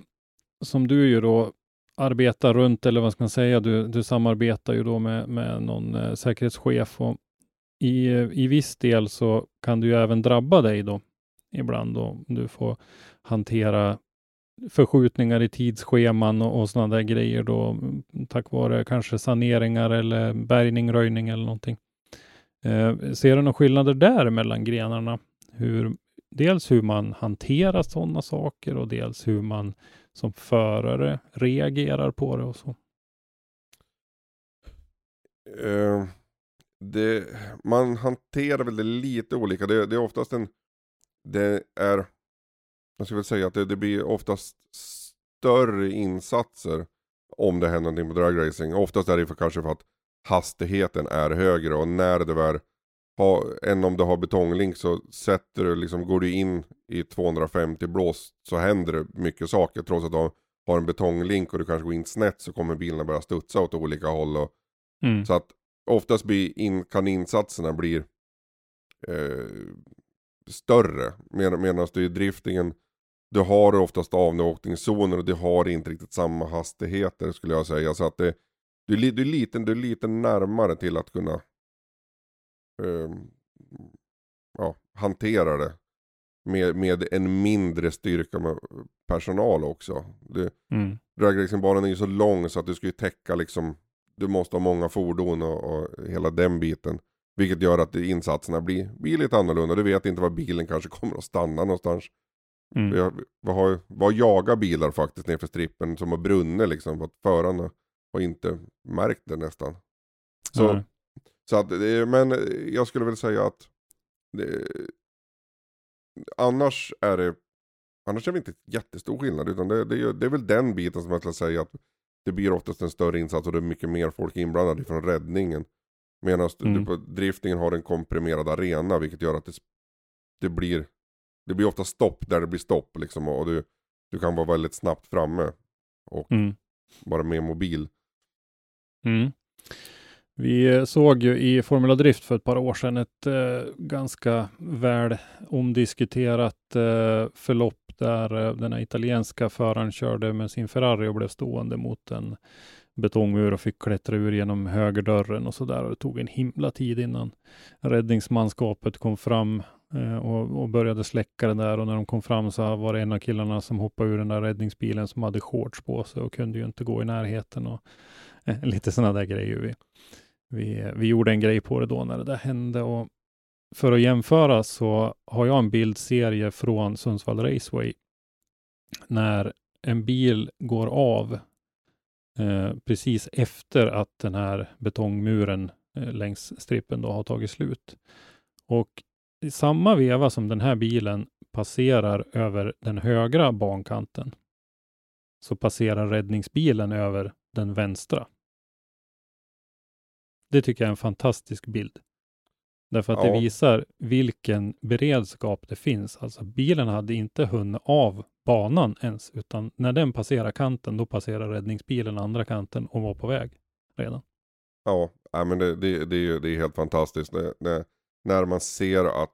som du ju då arbetar runt, eller vad ska man säga, du, du samarbetar ju då med, med någon eh, säkerhetschef och i, i viss del så kan du ju även drabba dig då ibland då du får hantera förskjutningar i tidsscheman och, och sådana där grejer då tack vare kanske saneringar eller bärgning, röjning eller någonting. Eh, ser du några skillnader där mellan grenarna? Hur, dels hur man hanterar sådana saker och dels hur man som förare reagerar på det och så? Uh, det, man hanterar väl det lite olika. Det, det, är oftast en, det är, jag skulle väl säga att det, det blir oftast större insatser om det händer någonting på dragracing. Oftast är det för, kanske för att hastigheten är högre och när det är ha, än om du har betonglink så sätter du liksom, går du in i 250 blås så händer det mycket saker. Trots att du har en betonglink och du kanske går in snett så kommer bilarna börja studsa åt olika håll. Och, mm. Så att oftast blir in, kan insatserna bli eh, större. Med, Medan du i driftingen, du har oftast avåkningszoner och du har inte riktigt samma hastigheter skulle jag säga. Så att det, du, du, är lite, du är lite närmare till att kunna eh, ja, hantera det. Med, med en mindre styrka med personal också. Du, Mm. Dragracingbanan är ju så lång så att du ska ju täcka liksom, du måste ha många fordon och, och hela den biten. Vilket gör att insatserna blir, blir lite annorlunda. Du vet inte var bilen kanske kommer att stanna någonstans. Mm. Vi har, har jagat bilar faktiskt nerför strippen som har brunnit liksom. Att förarna har inte märkt det nästan. Så, Nej. så att, men jag skulle väl säga att det, annars är det Annars är det inte jättestor skillnad utan det, det, är- det är väl den biten som jag skulle säga att det blir oftast en större insats och det är mycket mer folk inblandade från räddningen. Medan Mm. du på driftingen har en komprimerad arena vilket gör att det, det blir det blir ofta stopp där det blir stopp liksom och du, du kan vara väldigt snabbt framme och Mm. vara mer mobil. Mm. Vi eh, såg ju i Formula Drift för ett par år sedan ett eh, ganska väl omdiskuterat eh, förlopp där eh, den här italienska föraren körde med sin Ferrari och blev stående mot en betongmur och fick klättra ur genom högerdörren och så där. Och det tog en himla tid innan räddningsmanskapet kom fram eh, och, och började släcka det där. Och när de kom fram så var det en av killarna som hoppade ur den där räddningsbilen som hade shorts på sig och kunde ju inte gå i närheten. Och, eh, lite sådana där grejer. Vi, vi, eh, vi gjorde en grej på det då när det där hände och för att jämföra så har jag en bildserie från Sundsvall Raceway när en bil går av eh, precis efter att den här betongmuren eh, längs strippen då har tagit slut. Och i samma veva som den här bilen passerar över den högra bankanten så passerar räddningsbilen över den vänstra. Det tycker jag är en fantastisk bild. Därför att Ja. det visar vilken beredskap det finns. Alltså bilen hade inte hunnit av banan ens, utan när den passerar kanten, då passerar räddningsbilen andra kanten och var på väg redan. Ja, nej, men det, det, det, är, ju- det är helt fantastiskt. Det, det, när man ser att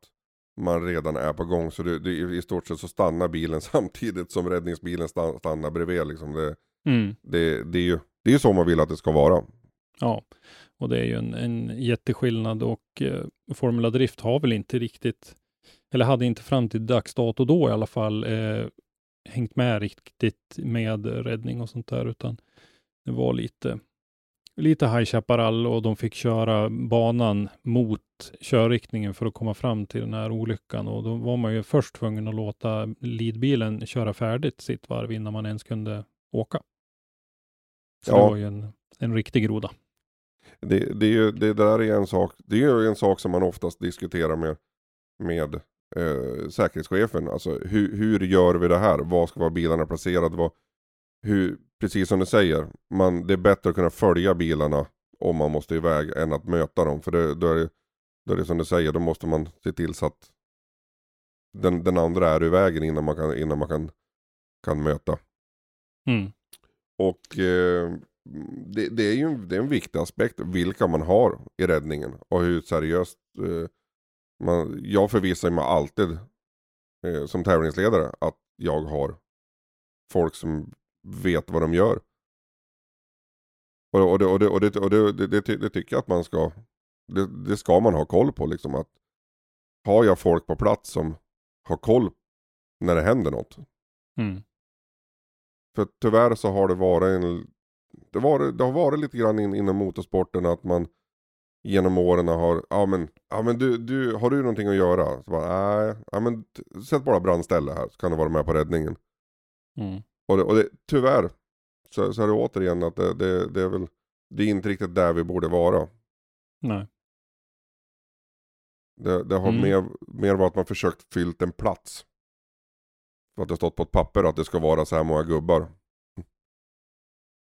man redan är på gång så det, det, i stort sett så stannar bilen samtidigt som räddningsbilen stannar, stannar bredvid. Liksom det, Mm. det, det är ju det är ju så man vill att det ska vara. Ja, och det är ju en, en jätteskillnad och eh, Formula Drift har väl inte riktigt, eller hade inte fram till dags dato då i alla fall, eh, hängt med riktigt med räddning och sånt där, utan det var lite, lite High Chaparral och de fick köra banan mot körriktningen för att komma fram till den här olyckan och då var man ju först tvungen att låta leadbilen köra färdigt sitt varv innan man ens kunde åka. Så Ja. det var ju en, en riktig groda. Det, det, är ju, det där är en sak, det är ju en sak som man oftast diskuterar med, med eh, säkerhetschefen. Alltså hur, hur gör vi det här? Var ska vara bilarna placerade? Vad, hur, precis som du säger, man, det är bättre att kunna följa bilarna om man måste iväg än att möta dem. För det, då, är det, då är det som du säger, då måste man se till så att den, den andra är i vägen innan man kan, innan man kan, kan möta. Mm. Och eh, det, det är ju det är en viktig aspekt vilka man har i räddningen och hur seriöst eh, man, jag förvissar mig alltid eh, som tävlingsledare att jag har folk som vet vad de gör. Och, och, det, och, det, och, det, och det, det, det, ty- det tycker jag att man ska, det, det ska man ha koll på liksom att har jag folk på plats som har koll när det händer något. Mm. För tyvärr så har det varit en, det, var, det har varit lite grann in, inom motorsporten att man genom åren har, ja men, ja, men du, du, har du någonting att göra? Så bara, nej, ja, men sätt bara brandställe här så kan du vara med på räddningen. Mm. Och, det, och det, tyvärr så, så är det återigen att det, det, det är väl, det är inte riktigt där vi borde vara. Nej. Det, det har Mm. mer, mer varit att man försökt fyllt en plats. För att det har stått på ett papper att det ska vara så här många gubbar.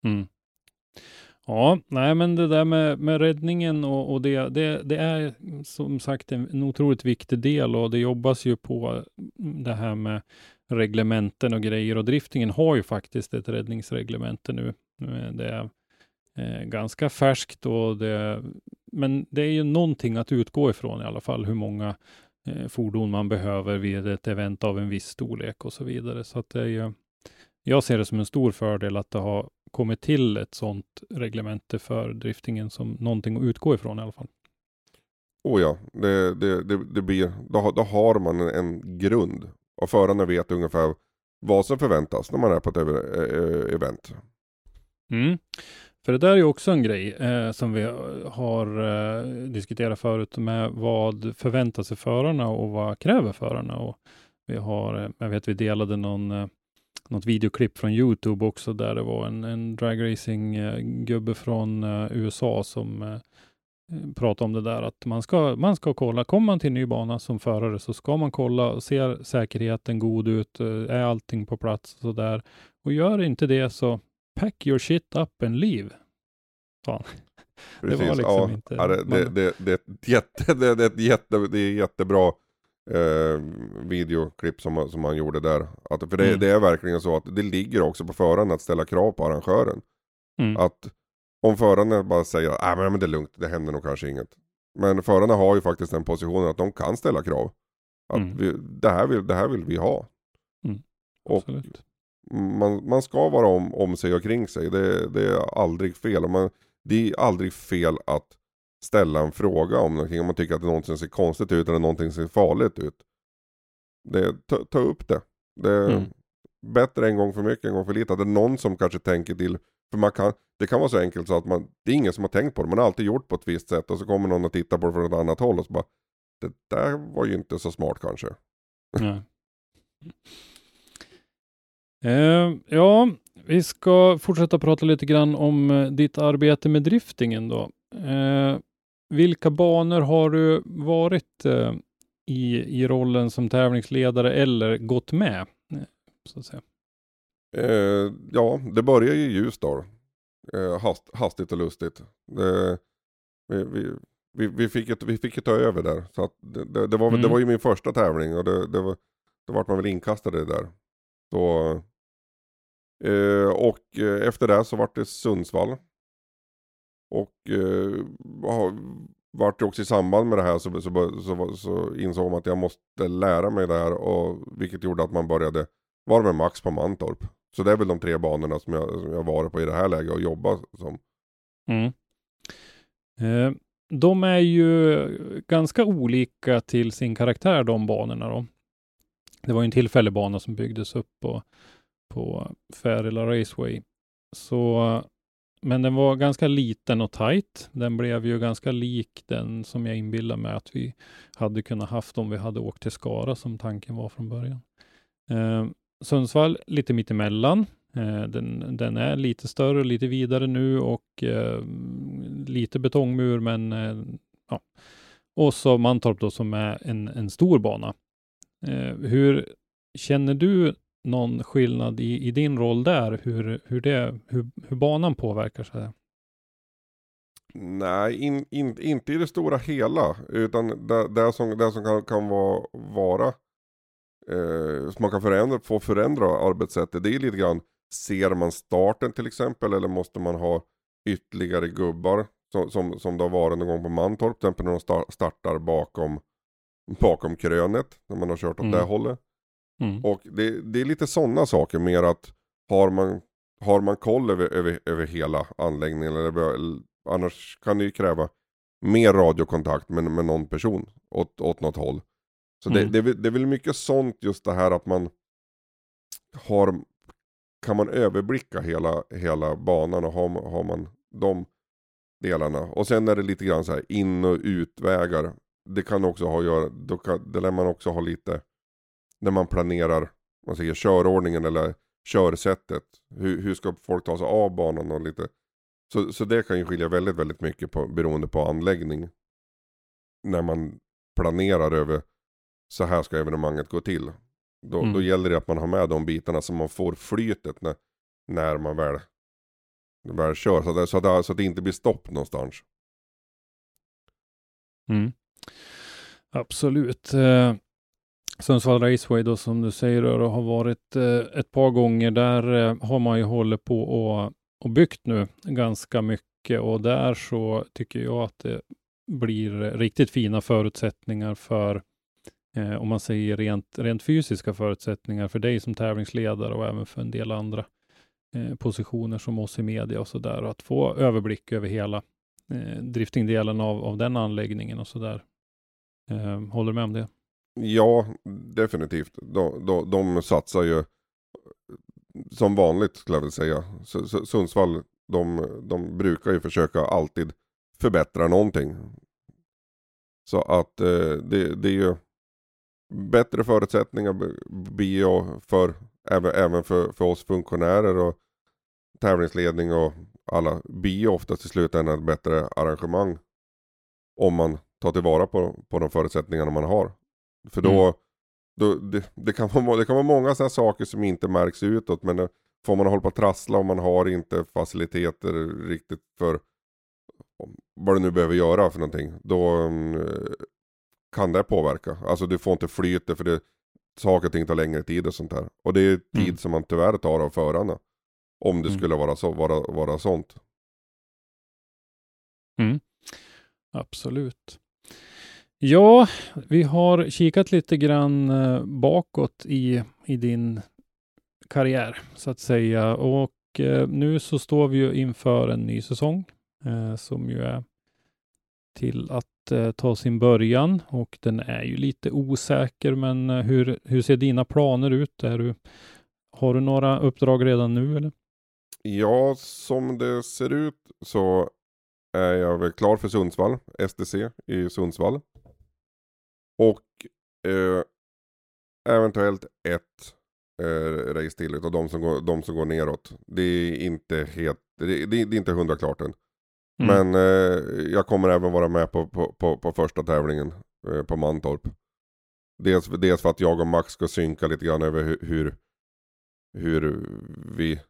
Mm. Ja, nej men det där med, med räddningen och, och det, det, det är som sagt en, en otroligt viktig del och det jobbas ju på mm, det här med reglementen och grejer och driftingen har ju faktiskt ett räddningsreglemente nu. Eh, det är eh, ganska färskt och det men det är ju någonting att utgå ifrån i alla fall, hur många eh, fordon man behöver vid ett event av en viss storlek och så vidare. Så att det är ju, jag ser det som en stor fördel att det har kommit till ett sådant reglemente för driftingen som någonting att utgå ifrån i alla fall. Oh ja, det, det, det, det blir, då, då har man en, en grund. Och förarna vet ungefär vad som förväntas när man är på ett ev- eh, event. Mm. För det där är ju också en grej eh, som vi har eh, diskuterat förut med vad förväntar sig förarna och vad kräver förarna? Och vi har, eh, jag vet vi delade någon, eh, något videoklipp från Youtube också där det var en, en dragracing-gubbe från eh, USA som eh, pratade om det där att man ska, man ska kolla, kommer man till en ny bana som förare så ska man kolla ser säkerheten god ut, eh, är allting på plats och så där. Och gör inte det så pack your shit up and leave. Fan. Det var Precis, liksom ja. inte- Ja, det, det, man- det, det, är ett jätte, det, det, är ett jätte, det är jättebra eh, videoklipp som, som man gjorde där. Att, för det, Mm. det är verkligen så att det ligger också på föraren att ställa krav på arrangören. Mm. Att om förarna bara säger att ah, men det är lugnt, det händer nog kanske inget. Men förarna har ju faktiskt den positionen att de kan ställa krav. Att Mm. vi, det, här vill, det här vill vi ha. Mm, Och Absolut. man, man ska vara om, om sig och kring sig. Det, det är aldrig fel. Och Man, det är aldrig fel att ställa en fråga om någonting. Om man tycker att det någonting ser konstigt ut eller någonting ser farligt ut. Det, ta, ta upp det. Det är Mm. bättre en gång för mycket, en gång för lite. Att det är någon som kanske tänker till. För man kan, det kan vara så enkelt så att man, det är ingen som har tänkt på det. Man har alltid gjort på ett visst sätt och så kommer någon och tittar på det från ett annat håll och så bara Det där var ju inte så smart kanske. Nej. Eh, ja, vi ska fortsätta prata lite grann om eh, ditt arbete med driftingen då. Eh, vilka banor har du varit eh, i, i rollen som tävlingsledare eller gått med? eh, Så att säga. Eh, ja, det börjar ju i Ljusdal. Eh, hast, hastigt och lustigt. Det, vi, vi, vi, vi, fick ett, vi fick ju ta över där. Så det, det, det, var, väl- det Mm. var ju min första tävling och det, det var, då vart man väl inkastad det där. Så, eh, och eh, efter det så vart det Sundsvall. Och eh, har- vart också i samband med det här så, så, så, så insåg man att jag måste lära mig det här. Och, vilket gjorde att man började vara med Max på Mantorp. Så det är väl de tre banorna som jag, som jag varit på i det här läget och jobbat som. Mm. Eh, de är ju ganska olika till sin karaktär de banorna då. Det var ju en tillfällig bana som byggdes upp på, på Färila Raceway. Så, men den var ganska liten och tight. Den blev ju ganska lik den som jag inbillar mig att vi hade kunnat haft om vi hade åkt till Skara som tanken var från början. Eh, Sundsvall lite mittemellan. Eh, den, den är lite större och lite vidare nu och eh, lite betongmur men eh, ja. Och så Mantorp då som är en, en stor bana. Eh, hur känner du någon skillnad i, i din roll där? Hur, hur, det, hur, hur banan påverkar sig? Nej, in, in, inte i det stora hela. Utan det, det som, det som kan, kan vara, vara eh, som man kan förändra, få förändra arbetssättet. Det är lite grann, ser man starten till exempel eller måste man ha ytterligare gubbar som, som, som det har varit någon gång på Mantorp. Till exempel när de sta- startar bakom, bakom krönet. När man har kört åt Mm. det hållet. Mm. Och det, det är lite sådana saker mer att har man, har man koll över, över, över hela anläggningen eller, annars kan det ju kräva mer radiokontakt med, med någon person åt, åt något håll. Så det, Mm. det, väl- det är väl mycket sånt just det här att man har kan man överblicka hela, hela banan och har, har man de delarna. Och sen är det lite grann så här in och utvägar. Det kan också ha att göra, då kan, det lär man också ha lite när man planerar man säger, körordningen eller körsättet. Hur, hur ska folk ta sig av banan och lite. Så, så det kan ju skilja väldigt, väldigt mycket på, beroende på anläggning. När man planerar över så här ska evenemanget gå till. Då, Mm. då gäller det att man har med de bitarna så man får flytet när, när man väl, väl kör. Så, att så, att så att det inte blir stopp någonstans. Mm. Absolut. Eh, Sundsvall Raceway då som du säger då, har varit eh, ett par gånger. Där eh, har man ju hållit på och, och byggt nu ganska mycket och där så tycker jag att det blir riktigt fina förutsättningar för, eh, om man säger rent, rent fysiska förutsättningar för dig som tävlingsledare och även för en del andra eh, positioner som oss i media och så där. och Att få överblick över hela eh, driftingdelen av, av den anläggningen och så där. Eh, håller du med om det? Ja, definitivt. De, de, de satsar ju som vanligt skulle jag vilja säga. Sundsvall, de, de brukar ju försöka alltid förbättra någonting. Så att eh, det, det är ju bättre förutsättningar blir jag för, även, även för, för oss funktionärer och tävlingsledning och alla blir ju oftast i slutändan ett bättre arrangemang. Om man tar tillvara på, på de förutsättningarna man har. För då, mm. då det, det, kan vara, det kan vara många sådana saker som inte märks utåt men det, får man hålla på att trassla och man har inte faciliteter riktigt för vad du nu behöver göra för någonting. Då um, kan det påverka. Alltså du får inte flyta för det saker och ting tar längre tid och sånt där. Och det är tid mm. som man tyvärr tar av förarna. Om det mm. skulle vara, så, vara, vara sånt. Mm. Absolut. Ja, vi har kikat lite grann eh, bakåt i, i din karriär så att säga. Och eh, nu så står vi ju inför en ny säsong eh, som ju är till att eh, ta sin början och den är ju lite osäker. Men eh, hur, hur ser dina planer ut? Är du, har du några uppdrag redan nu eller? Ja, som det ser ut så är jag väl klar för Sundsvall, STC i Sundsvall. Och eh, eventuellt ett eh, race utav de som, går, de som går neråt. Det är inte helt, det, det, det är inte hundra klart än. Mm. Men eh, jag kommer även vara med på, på, på, på första tävlingen eh, på Mantorp. Dels, dels för att jag och Max ska synka lite grann över hur, hur, hur vi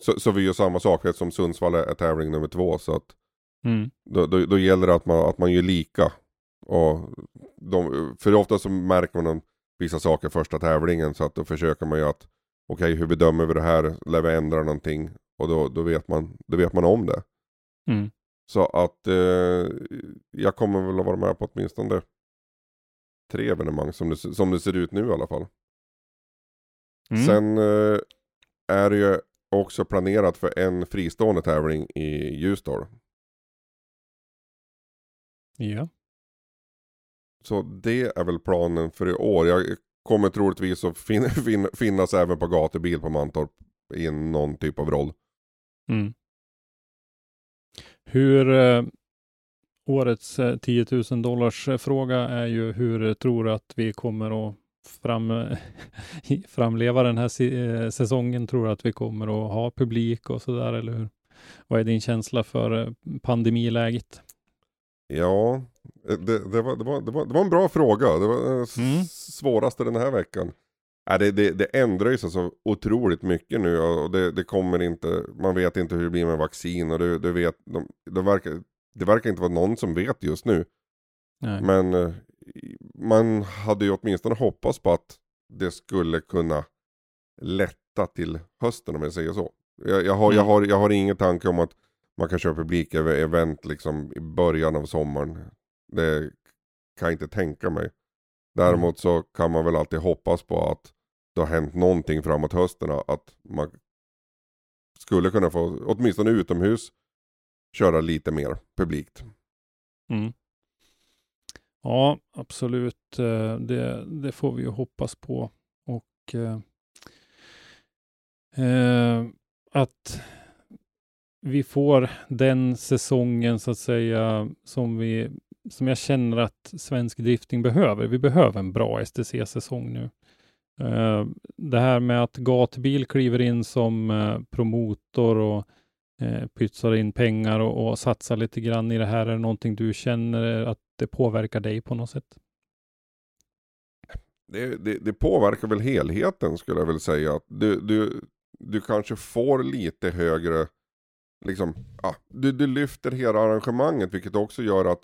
så, så, vi gör samma sak som Sundsvall är tävling nummer två. Så att mm. då, då, då, gäller det att man, att man gör lika. Och de, för ofta så märker man vissa saker första tävlingen. Så att då försöker man ju att okej okay, hur bedömer vi det här? Lär vi ändra någonting? Och då, då, vet, man, då vet man om det. Mm. Så att eh, jag kommer väl att vara med på åtminstone tre evenemang som det, som det ser ut nu i alla fall. Mm. Sen eh, är det ju också planerat för en fristående tävling i Ljusdal. Ja. Så det är väl planen för i år. Jag kommer troligtvis att fin fin finnas även på gatubil på Mantorp i någon typ av roll. Mm. Hur eh, årets eh, 10 000 dollars eh, fråga är ju hur tror du att vi kommer att fram, framleva den här eh, säsongen? Tror du att vi kommer att ha publik och så där, eller hur? Vad är din känsla för eh, pandemiläget? Ja, det, det, var, det, var, det, var, det var en bra fråga. Det var den mm. svåraste den här veckan. Äh, det, det, det ändrar ju sig så otroligt mycket nu och det, det kommer inte, man vet inte hur det blir med vaccin och det, det, vet, de, de verkar, det verkar inte vara någon som vet just nu. Nej. Men eh, man hade ju åtminstone hoppats på att det skulle kunna lätta till hösten om jag säger så. Jag, jag, har, mm. jag, har, jag har ingen tanke om att man kan köra publik över event liksom i början av sommaren. Det kan jag inte tänka mig. Däremot så kan man väl alltid hoppas på att det har hänt någonting framåt hösten. Att man skulle kunna få, åtminstone utomhus, köra lite mer publikt. Mm. Ja, absolut. Eh, det, det, får vi ju hoppas på. Och eh, eh, att vi får den säsongen så att säga som vi som jag känner att svensk drifting behöver. Vi behöver en bra STC-säsong nu. Uh, det här med att gatbil kliver in som uh, promotor och uh, pytsar in pengar och, och satsar lite grann i det här. Är det någonting du känner att det påverkar dig på något sätt? Det, det, det påverkar väl helheten skulle jag väl säga. Du, du, du kanske får lite högre, liksom, ja, du, du lyfter hela arrangemanget vilket också gör att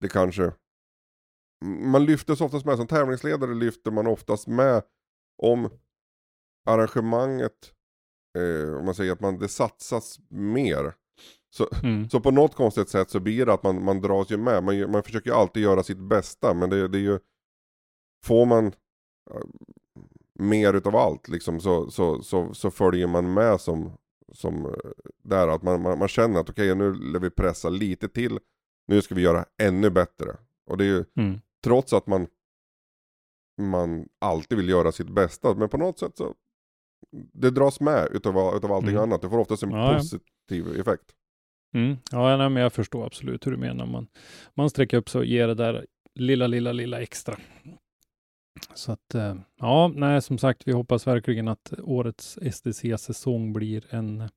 det kanske, man lyfter oftast med, som tävlingsledare lyfter man oftast med om arrangemanget, eh, om man säger att man, det satsas mer, Så, Mm. så på något konstigt sätt så blir det att man, man dras ju med. Man, man försöker ju alltid göra sitt bästa men det, det är ju Får man eh, mer utav allt liksom så, så, så, så följer man med som, som eh, där att man, man, man känner att okej nu lär vi pressa lite till. Nu ska vi göra ännu bättre. Och det är ju Mm. trots att man man alltid vill göra sitt bästa men på något sätt så det dras med utav, utav allting Mm. annat. Det får oftast en Ja, ja. positiv effekt. Mm. Ja, nej, men jag förstår absolut hur du menar. Man, man sträcker upp sig och ger det där lilla, lilla, lilla extra. Så att, eh, ja, nej, som sagt, vi hoppas verkligen att årets STC-säsong blir en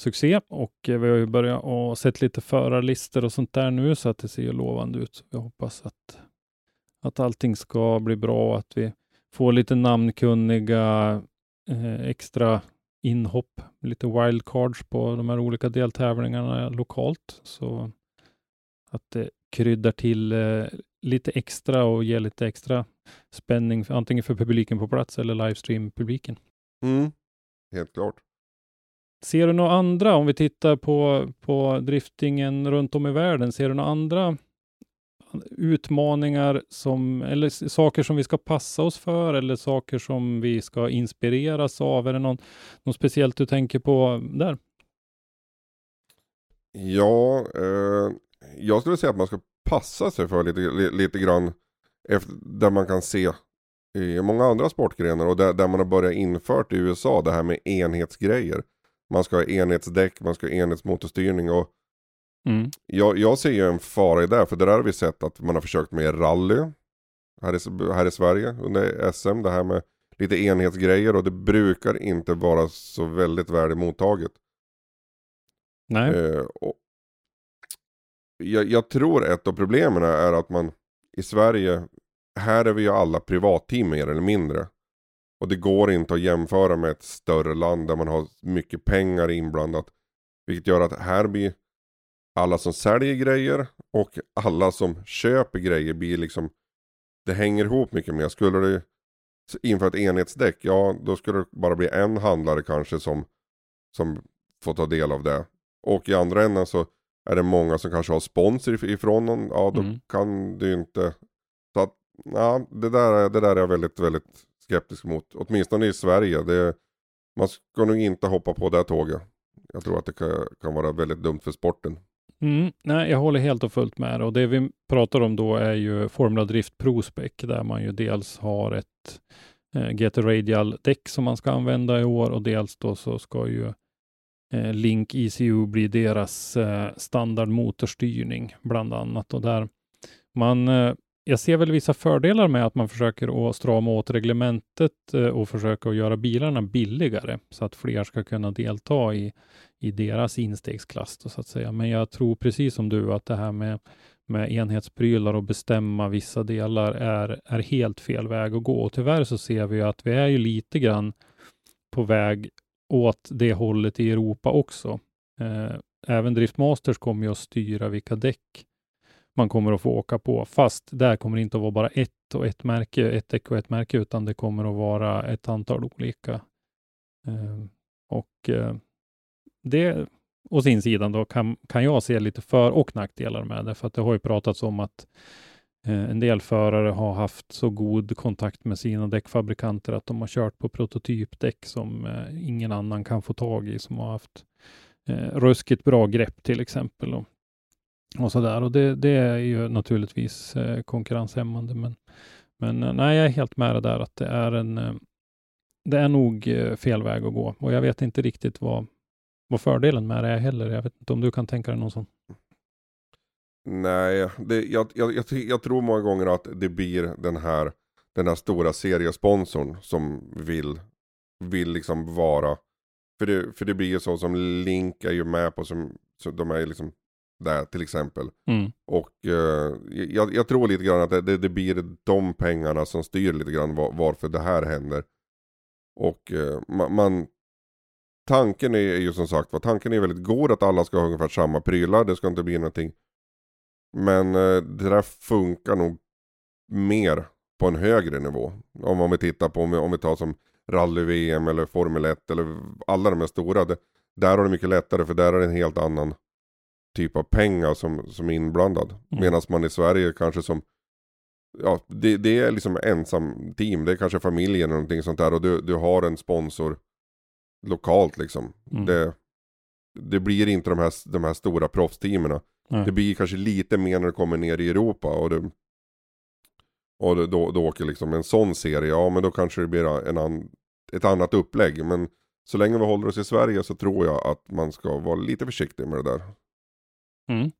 succé och eh, vi har ju börjat och sett lite förarlistor och sånt där nu så att det ser ju lovande ut. Så hoppas att, att allting ska bli bra och att vi får lite namnkunniga eh, extra inhopp, lite wildcards på de här olika deltävlingarna lokalt. Så att det kryddar till eh, lite extra och ger lite extra spänning, antingen för publiken på plats eller livestream-publiken. Mm. Helt klart. Ser du några andra, om vi tittar på, på driftingen runt om i världen, ser du några andra utmaningar som, eller saker som vi ska passa oss för eller saker som vi ska inspireras av? Är det någon, något speciellt du tänker på där? Ja, eh, jag skulle säga att man ska passa sig för lite, lite grann efter, där man kan se i många andra sportgrenar och där, där man har börjat infört i USA det här med enhetsgrejer. Man ska ha enhetsdäck, man ska ha enhetsmotorstyrning och Mm. jag, jag ser ju en fara i det för där har vi sett att man har försökt med rally här i, här i Sverige under SM, det här med lite enhetsgrejer och det brukar inte vara så väldigt väl mottaget. Nej. Eh, och jag, jag tror ett av problemen är att man i Sverige, här är vi ju alla privatteam mer eller mindre. Och det går inte att jämföra med ett större land där man har mycket pengar inblandat. Vilket gör att här blir alla som säljer grejer och alla som köper grejer blir liksom Det hänger ihop mycket mer. Skulle det införa ett enhetsdäck, ja då skulle det bara bli en handlare kanske som Som får ta del av det. Och i andra änden så är det många som kanske har sponsor if- ifrån någon. Ja då Mm. kan du inte. Så att ja, det där, är- det där är jag väldigt, väldigt skeptisk mot. Åtminstone i Sverige. Det, man ska nog inte hoppa på det här tåget. Jag tror att det kan, kan vara väldigt dumt för sporten. Mm, nej, jag håller helt och fullt med. Och det vi pratar om då är ju Formula Drift ProSpec, där man ju dels har ett eh, GT Radial däck som man ska använda i år och dels då så ska ju eh, Link ECU bli deras eh, standard motorstyrning bland annat. Och där man, eh, jag ser väl vissa fördelar med att man försöker att strama åt reglementet eh, och försöka att göra bilarna billigare så att fler ska kunna delta i i deras instegsklass då, så att säga. Men jag tror precis som du att det här med, med enhetsprylar och bestämma vissa delar är, är helt fel väg att gå. Och tyvärr så ser vi ju att vi är ju lite grann på väg åt det hållet i Europa också. Eh, även Driftmasters kommer ju att styra vilka däck man kommer att få åka på, fast där kommer det inte att vara bara ett och ett märke, ett däck och ett märke, utan det kommer att vara ett antal olika. Eh, och eh, det å sin sidan då kan, kan jag se lite för och nackdelar med det, för att det har ju pratats om att eh, en del förare har haft så god kontakt med sina däckfabrikanter att de har kört på prototypdäck som eh, ingen annan kan få tag i, som har haft eh, ruskigt bra grepp till exempel. Och, och så där. Och det, det är ju naturligtvis eh, konkurrenshämmande, men, men eh, nej, jag är helt med det där att det är en eh, det är nog eh, fel väg att gå och jag vet inte riktigt vad, vad fördelen med det är heller. Jag vet inte om du kan tänka dig någon sån. Nej, det, jag, jag, jag, jag tror många gånger att det blir den här, den här stora seriesponsorn som vill, vill liksom vara. För det, för det blir ju så som Link är ju med på, som, så de är ju liksom där till exempel. Mm. Och eh, jag, jag tror lite grann att det, det, det blir de pengarna som styr lite grann var, varför det här händer. Och eh, man, man Tanken är, ju som sagt var, tanken är väldigt god att alla ska ha ungefär samma prylar, det ska inte bli någonting. Men eh, det där funkar nog mer på en högre nivå. Om, om vi tittar på, om vi, om vi tar som rally-VM eller Formel 1 eller alla de här stora. Det, där har det mycket lättare för där är det en helt annan typ av pengar som, som är inblandad. Mm. Medan man i Sverige kanske som, ja det, det är liksom ensam team, det är kanske familjen eller någonting sånt där och du, du har en sponsor lokalt liksom. Mm. Det, det blir inte de här, de här stora proffsteamen. Det blir kanske lite mer när det kommer ner i Europa och, det, och det, då, då åker liksom en sån serie, ja men då kanske det blir en an, ett annat upplägg. Men så länge vi håller oss i Sverige så tror jag att man ska vara lite försiktig med det där. Mm.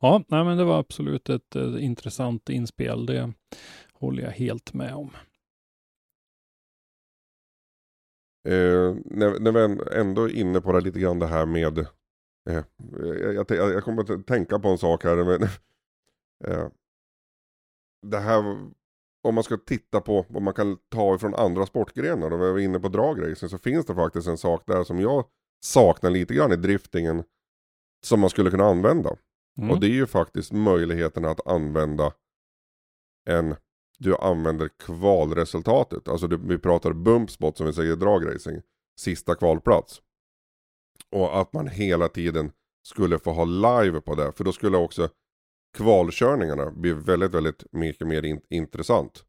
Ja, nej, men det var absolut ett, eh, intressant inspel. Det håller jag helt med om. Eh, när, när vi ändå är inne på det lite grann det här med eh, jag, jag, jag kommer att tänka på en sak här. Men, eh, det här om man ska titta på vad man kan ta ifrån andra sportgrenar och vi var inne på dragracing så finns det faktiskt en sak där som jag saknar lite grann i driftingen som man skulle kunna använda. Mm. Och det är ju faktiskt möjligheten att använda en, du använder kvalresultatet. Alltså du, vi pratar bumpspot som vi säger i dragracing. Sista kvalplats. Och att man hela tiden skulle få ha live på det. För då skulle också kvalkörningarna bli väldigt, väldigt mycket mer in, intressant.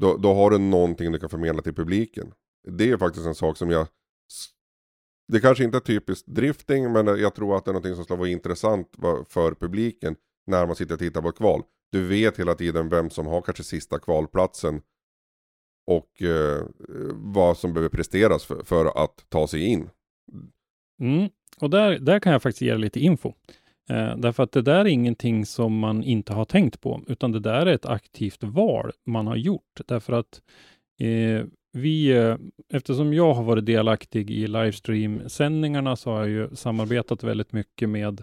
Då, då har du någonting du kan förmedla till publiken. Det är faktiskt en sak som jag det kanske inte är typiskt drifting men jag tror att det är någonting som skulle vara intressant för publiken när man sitter och tittar på ett kval. Du vet hela tiden vem som har kanske sista kvalplatsen och eh, vad som behöver presteras för, för att ta sig in. Mm. Och där, där kan jag faktiskt ge lite info. Eh, därför att det där är ingenting som man inte har tänkt på, utan det där är ett aktivt val man har gjort. Därför att eh, vi, eh, eftersom jag har varit delaktig i livestream-sändningarna så har jag ju samarbetat väldigt mycket med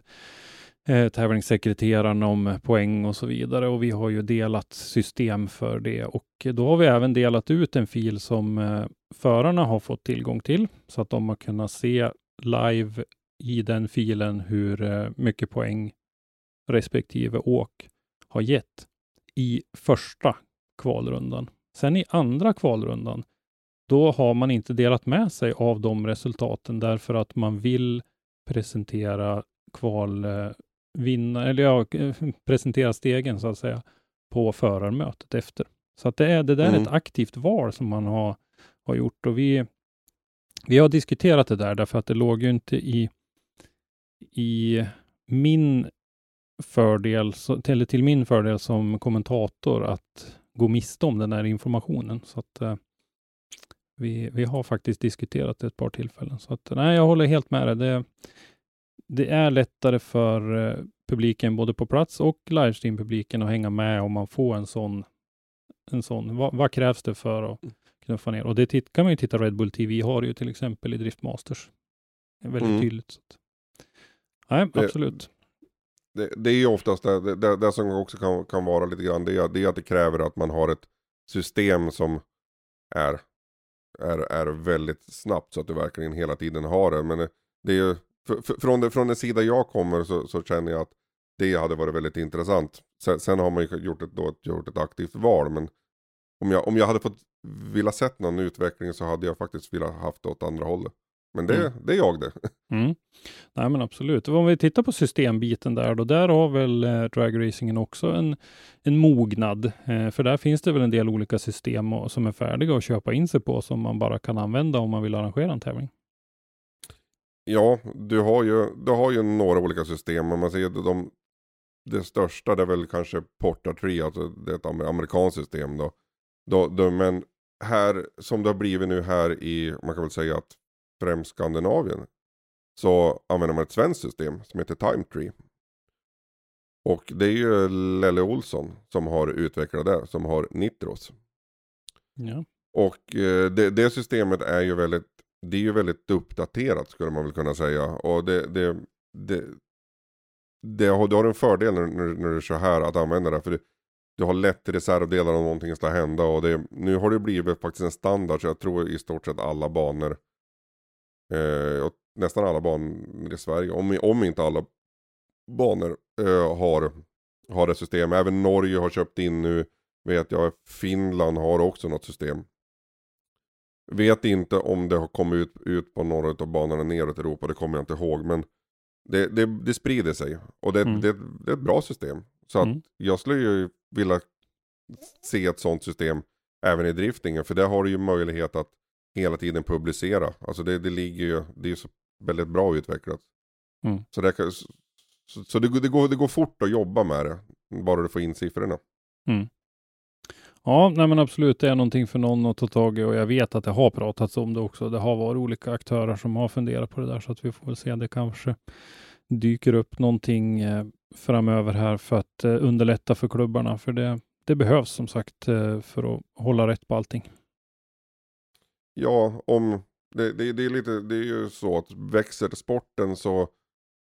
eh, tävlingssekreterarna om poäng och så vidare. Och vi har ju delat system för det. Och då har vi även delat ut en fil som eh, förarna har fått tillgång till. Så att de har kunnat se live i den filen hur eh, mycket poäng respektive åk har gett i första kvalrundan. Sen i andra kvalrundan, då har man inte delat med sig av de resultaten därför att man vill presentera kvalvinnare, eller ja, eh, presentera stegen så att säga på förarmötet efter. Så att det, är, det där är Mm. ett aktivt val som man har, har gjort och vi, vi har diskuterat det där därför att det låg ju inte i, i min fördel, eller till min fördel som kommentator att gå miste om den här informationen. Så att eh, vi, vi har faktiskt diskuterat det ett par tillfällen. Så att nej, jag håller helt med dig. Det, det är lättare för eh, publiken både på plats och livestream-publiken att hänga med om man får en sån, en sån vad, vad krävs det för att knuffa ner? Och det kan man ju titta Red Bull TV har ju till exempel i Drift Masters. Det är väldigt Mm. tydligt. Så att, nej, Det- absolut. Det, det är ju oftast det, det, det, det som också kan, kan vara lite grann det, är- det är att det kräver att man har ett system som är, är, är väldigt snabbt så att du verkligen hela tiden har det. Men eh, det, är ju, för, från, det, från den sida jag kommer så, så känner jag att det hade varit väldigt intressant. Sen, sen har man ju gjort ett, då, gjort ett aktivt val men om jag, om jag hade fått vilja sett någon utveckling så hade jag faktiskt velat haft det åt andra hållet. Men det, Mm. det är jag det. Mm. Nej, men absolut. Om vi tittar på systembiten där då, där har väl eh, dragracingen också en, en mognad. Eh, för där finns det väl en del olika system och, som är färdiga att köpa in sig på som man bara kan använda om man vill arrangera en tävling. Ja, du har ju, du har ju några olika system. Om man att de, det största det är väl kanske Porta 3, alltså det är ett amer- amerikanskt system då. då, då. Men här, som det har blivit nu här i, man kan väl säga att främst Skandinavien. Så använder man ett svenskt system som heter Time Tree. Och det är ju Lelle Olsson som har utvecklat det, som har Nitros. Ja. Och eh, det, det systemet är ju väldigt, det är ju väldigt uppdaterat skulle man väl kunna säga. Och det, det, det, det har, du har en fördel när, när, när du kör här att använda det. För det, du har lätt reservdelar om någonting ska hända. Och det, nu har det blivit faktiskt en standard så jag tror i stort sett alla banor. Eh, nästan alla banor i Sverige, om, om inte alla banor eh, har, har det system. Även Norge har köpt in nu. Vet jag, Finland har också något system. Vet inte om det har kommit ut, ut på några av banorna neråt i Europa, det kommer jag inte ihåg. Men Det, det, det sprider sig och det, Mm. det, det är ett bra system. Så att Mm. jag skulle ju vilja se ett sånt system även i driftingen. För där har du ju möjlighet att hela tiden publicera. Alltså det, det ligger ju, det är så väldigt bra utvecklat. Mm. Så, det, kan- så, så det, går- det, går, det går fort att jobba med det. Bara du får in siffrorna. Ja, nej men absolut, det är någonting för någon att ta tag i och jag vet att det har pratats om det också. Det har varit olika aktörer som har funderat på det där så att vi får väl se. Det kanske dyker upp någonting eh, framöver här för att eh, underlätta för klubbarna. För det, det behövs som sagt eh, för att hålla rätt på allting. Ja, om det, det, det är lite, det är ju så att växer sporten så,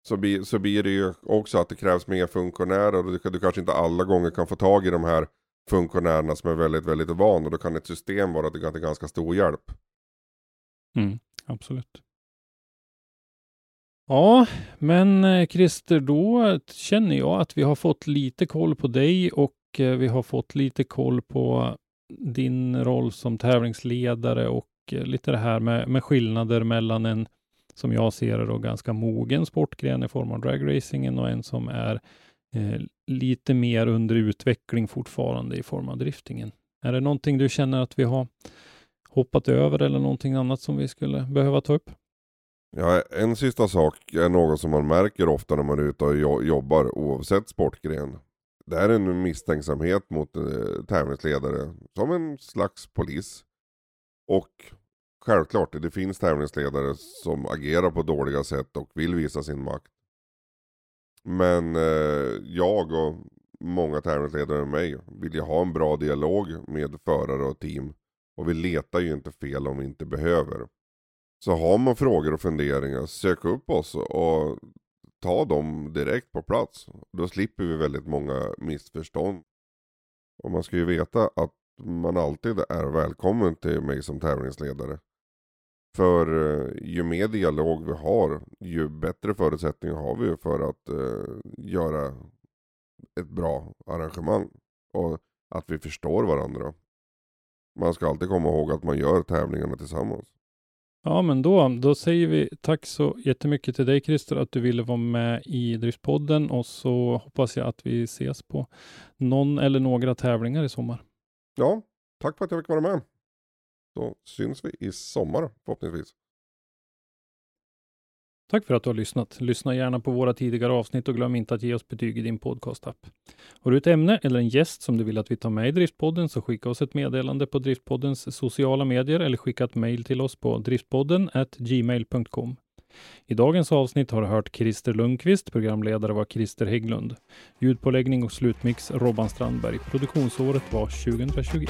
så, blir, så blir det ju också att det krävs mer funktionärer och du, du kanske inte alla gånger kan få tag i de här funktionärerna som är väldigt, väldigt vana och då kan ett system vara till ganska stor hjälp. Mm, absolut. Ja, men eh, Christer, då känner jag att vi har fått lite koll på dig och eh, vi har fått lite koll på din roll som tävlingsledare och Eh, lite det här med, med skillnader mellan en, som jag ser det, då, ganska mogen sportgren i form av dragracingen och en som är eh, lite mer under utveckling fortfarande i form av driftingen. Är det någonting du känner att vi har hoppat över eller någonting annat som vi skulle behöva ta upp? Ja, en sista sak är något som man märker ofta när man är ute och jobbar oavsett sportgren. Det är en misstänksamhet mot eh, tävlingsledare som en slags polis. Och självklart, det finns tävlingsledare som agerar på dåliga sätt och vill visa sin makt. Men eh, jag och många tävlingsledare med mig vill ju ha en bra dialog med förare och team. Och vi letar ju inte fel om vi inte behöver. Så har man frågor och funderingar, sök upp oss och ta dem direkt på plats. Då slipper vi väldigt många missförstånd. Och man ska ju veta att man alltid är välkommen till mig som tävlingsledare. För eh, ju mer dialog vi har, ju bättre förutsättningar har vi för att eh, göra ett bra arrangemang. Och att vi förstår varandra. Man ska alltid komma ihåg att man gör tävlingarna tillsammans. Ja, men då, då säger vi tack så jättemycket till dig Christer att du ville vara med i Driftpodden och så hoppas jag att vi ses på någon eller några tävlingar i sommar. Ja, tack för att jag fick vara med. Då syns vi i sommar förhoppningsvis. Tack för att du har lyssnat. Lyssna gärna på våra tidigare avsnitt och glöm inte att ge oss betyg i din podcastapp. Har du ett ämne eller en gäst som du vill att vi tar med i Driftpodden så skicka oss ett meddelande på Driftpoddens sociala medier eller skicka ett mejl till oss på driftpodden gmail.com. I dagens avsnitt har du hört Christer Lundqvist, programledare var Christer Hägglund. Ljudpåläggning och slutmix Robban Strandberg. Produktionsåret var 2021.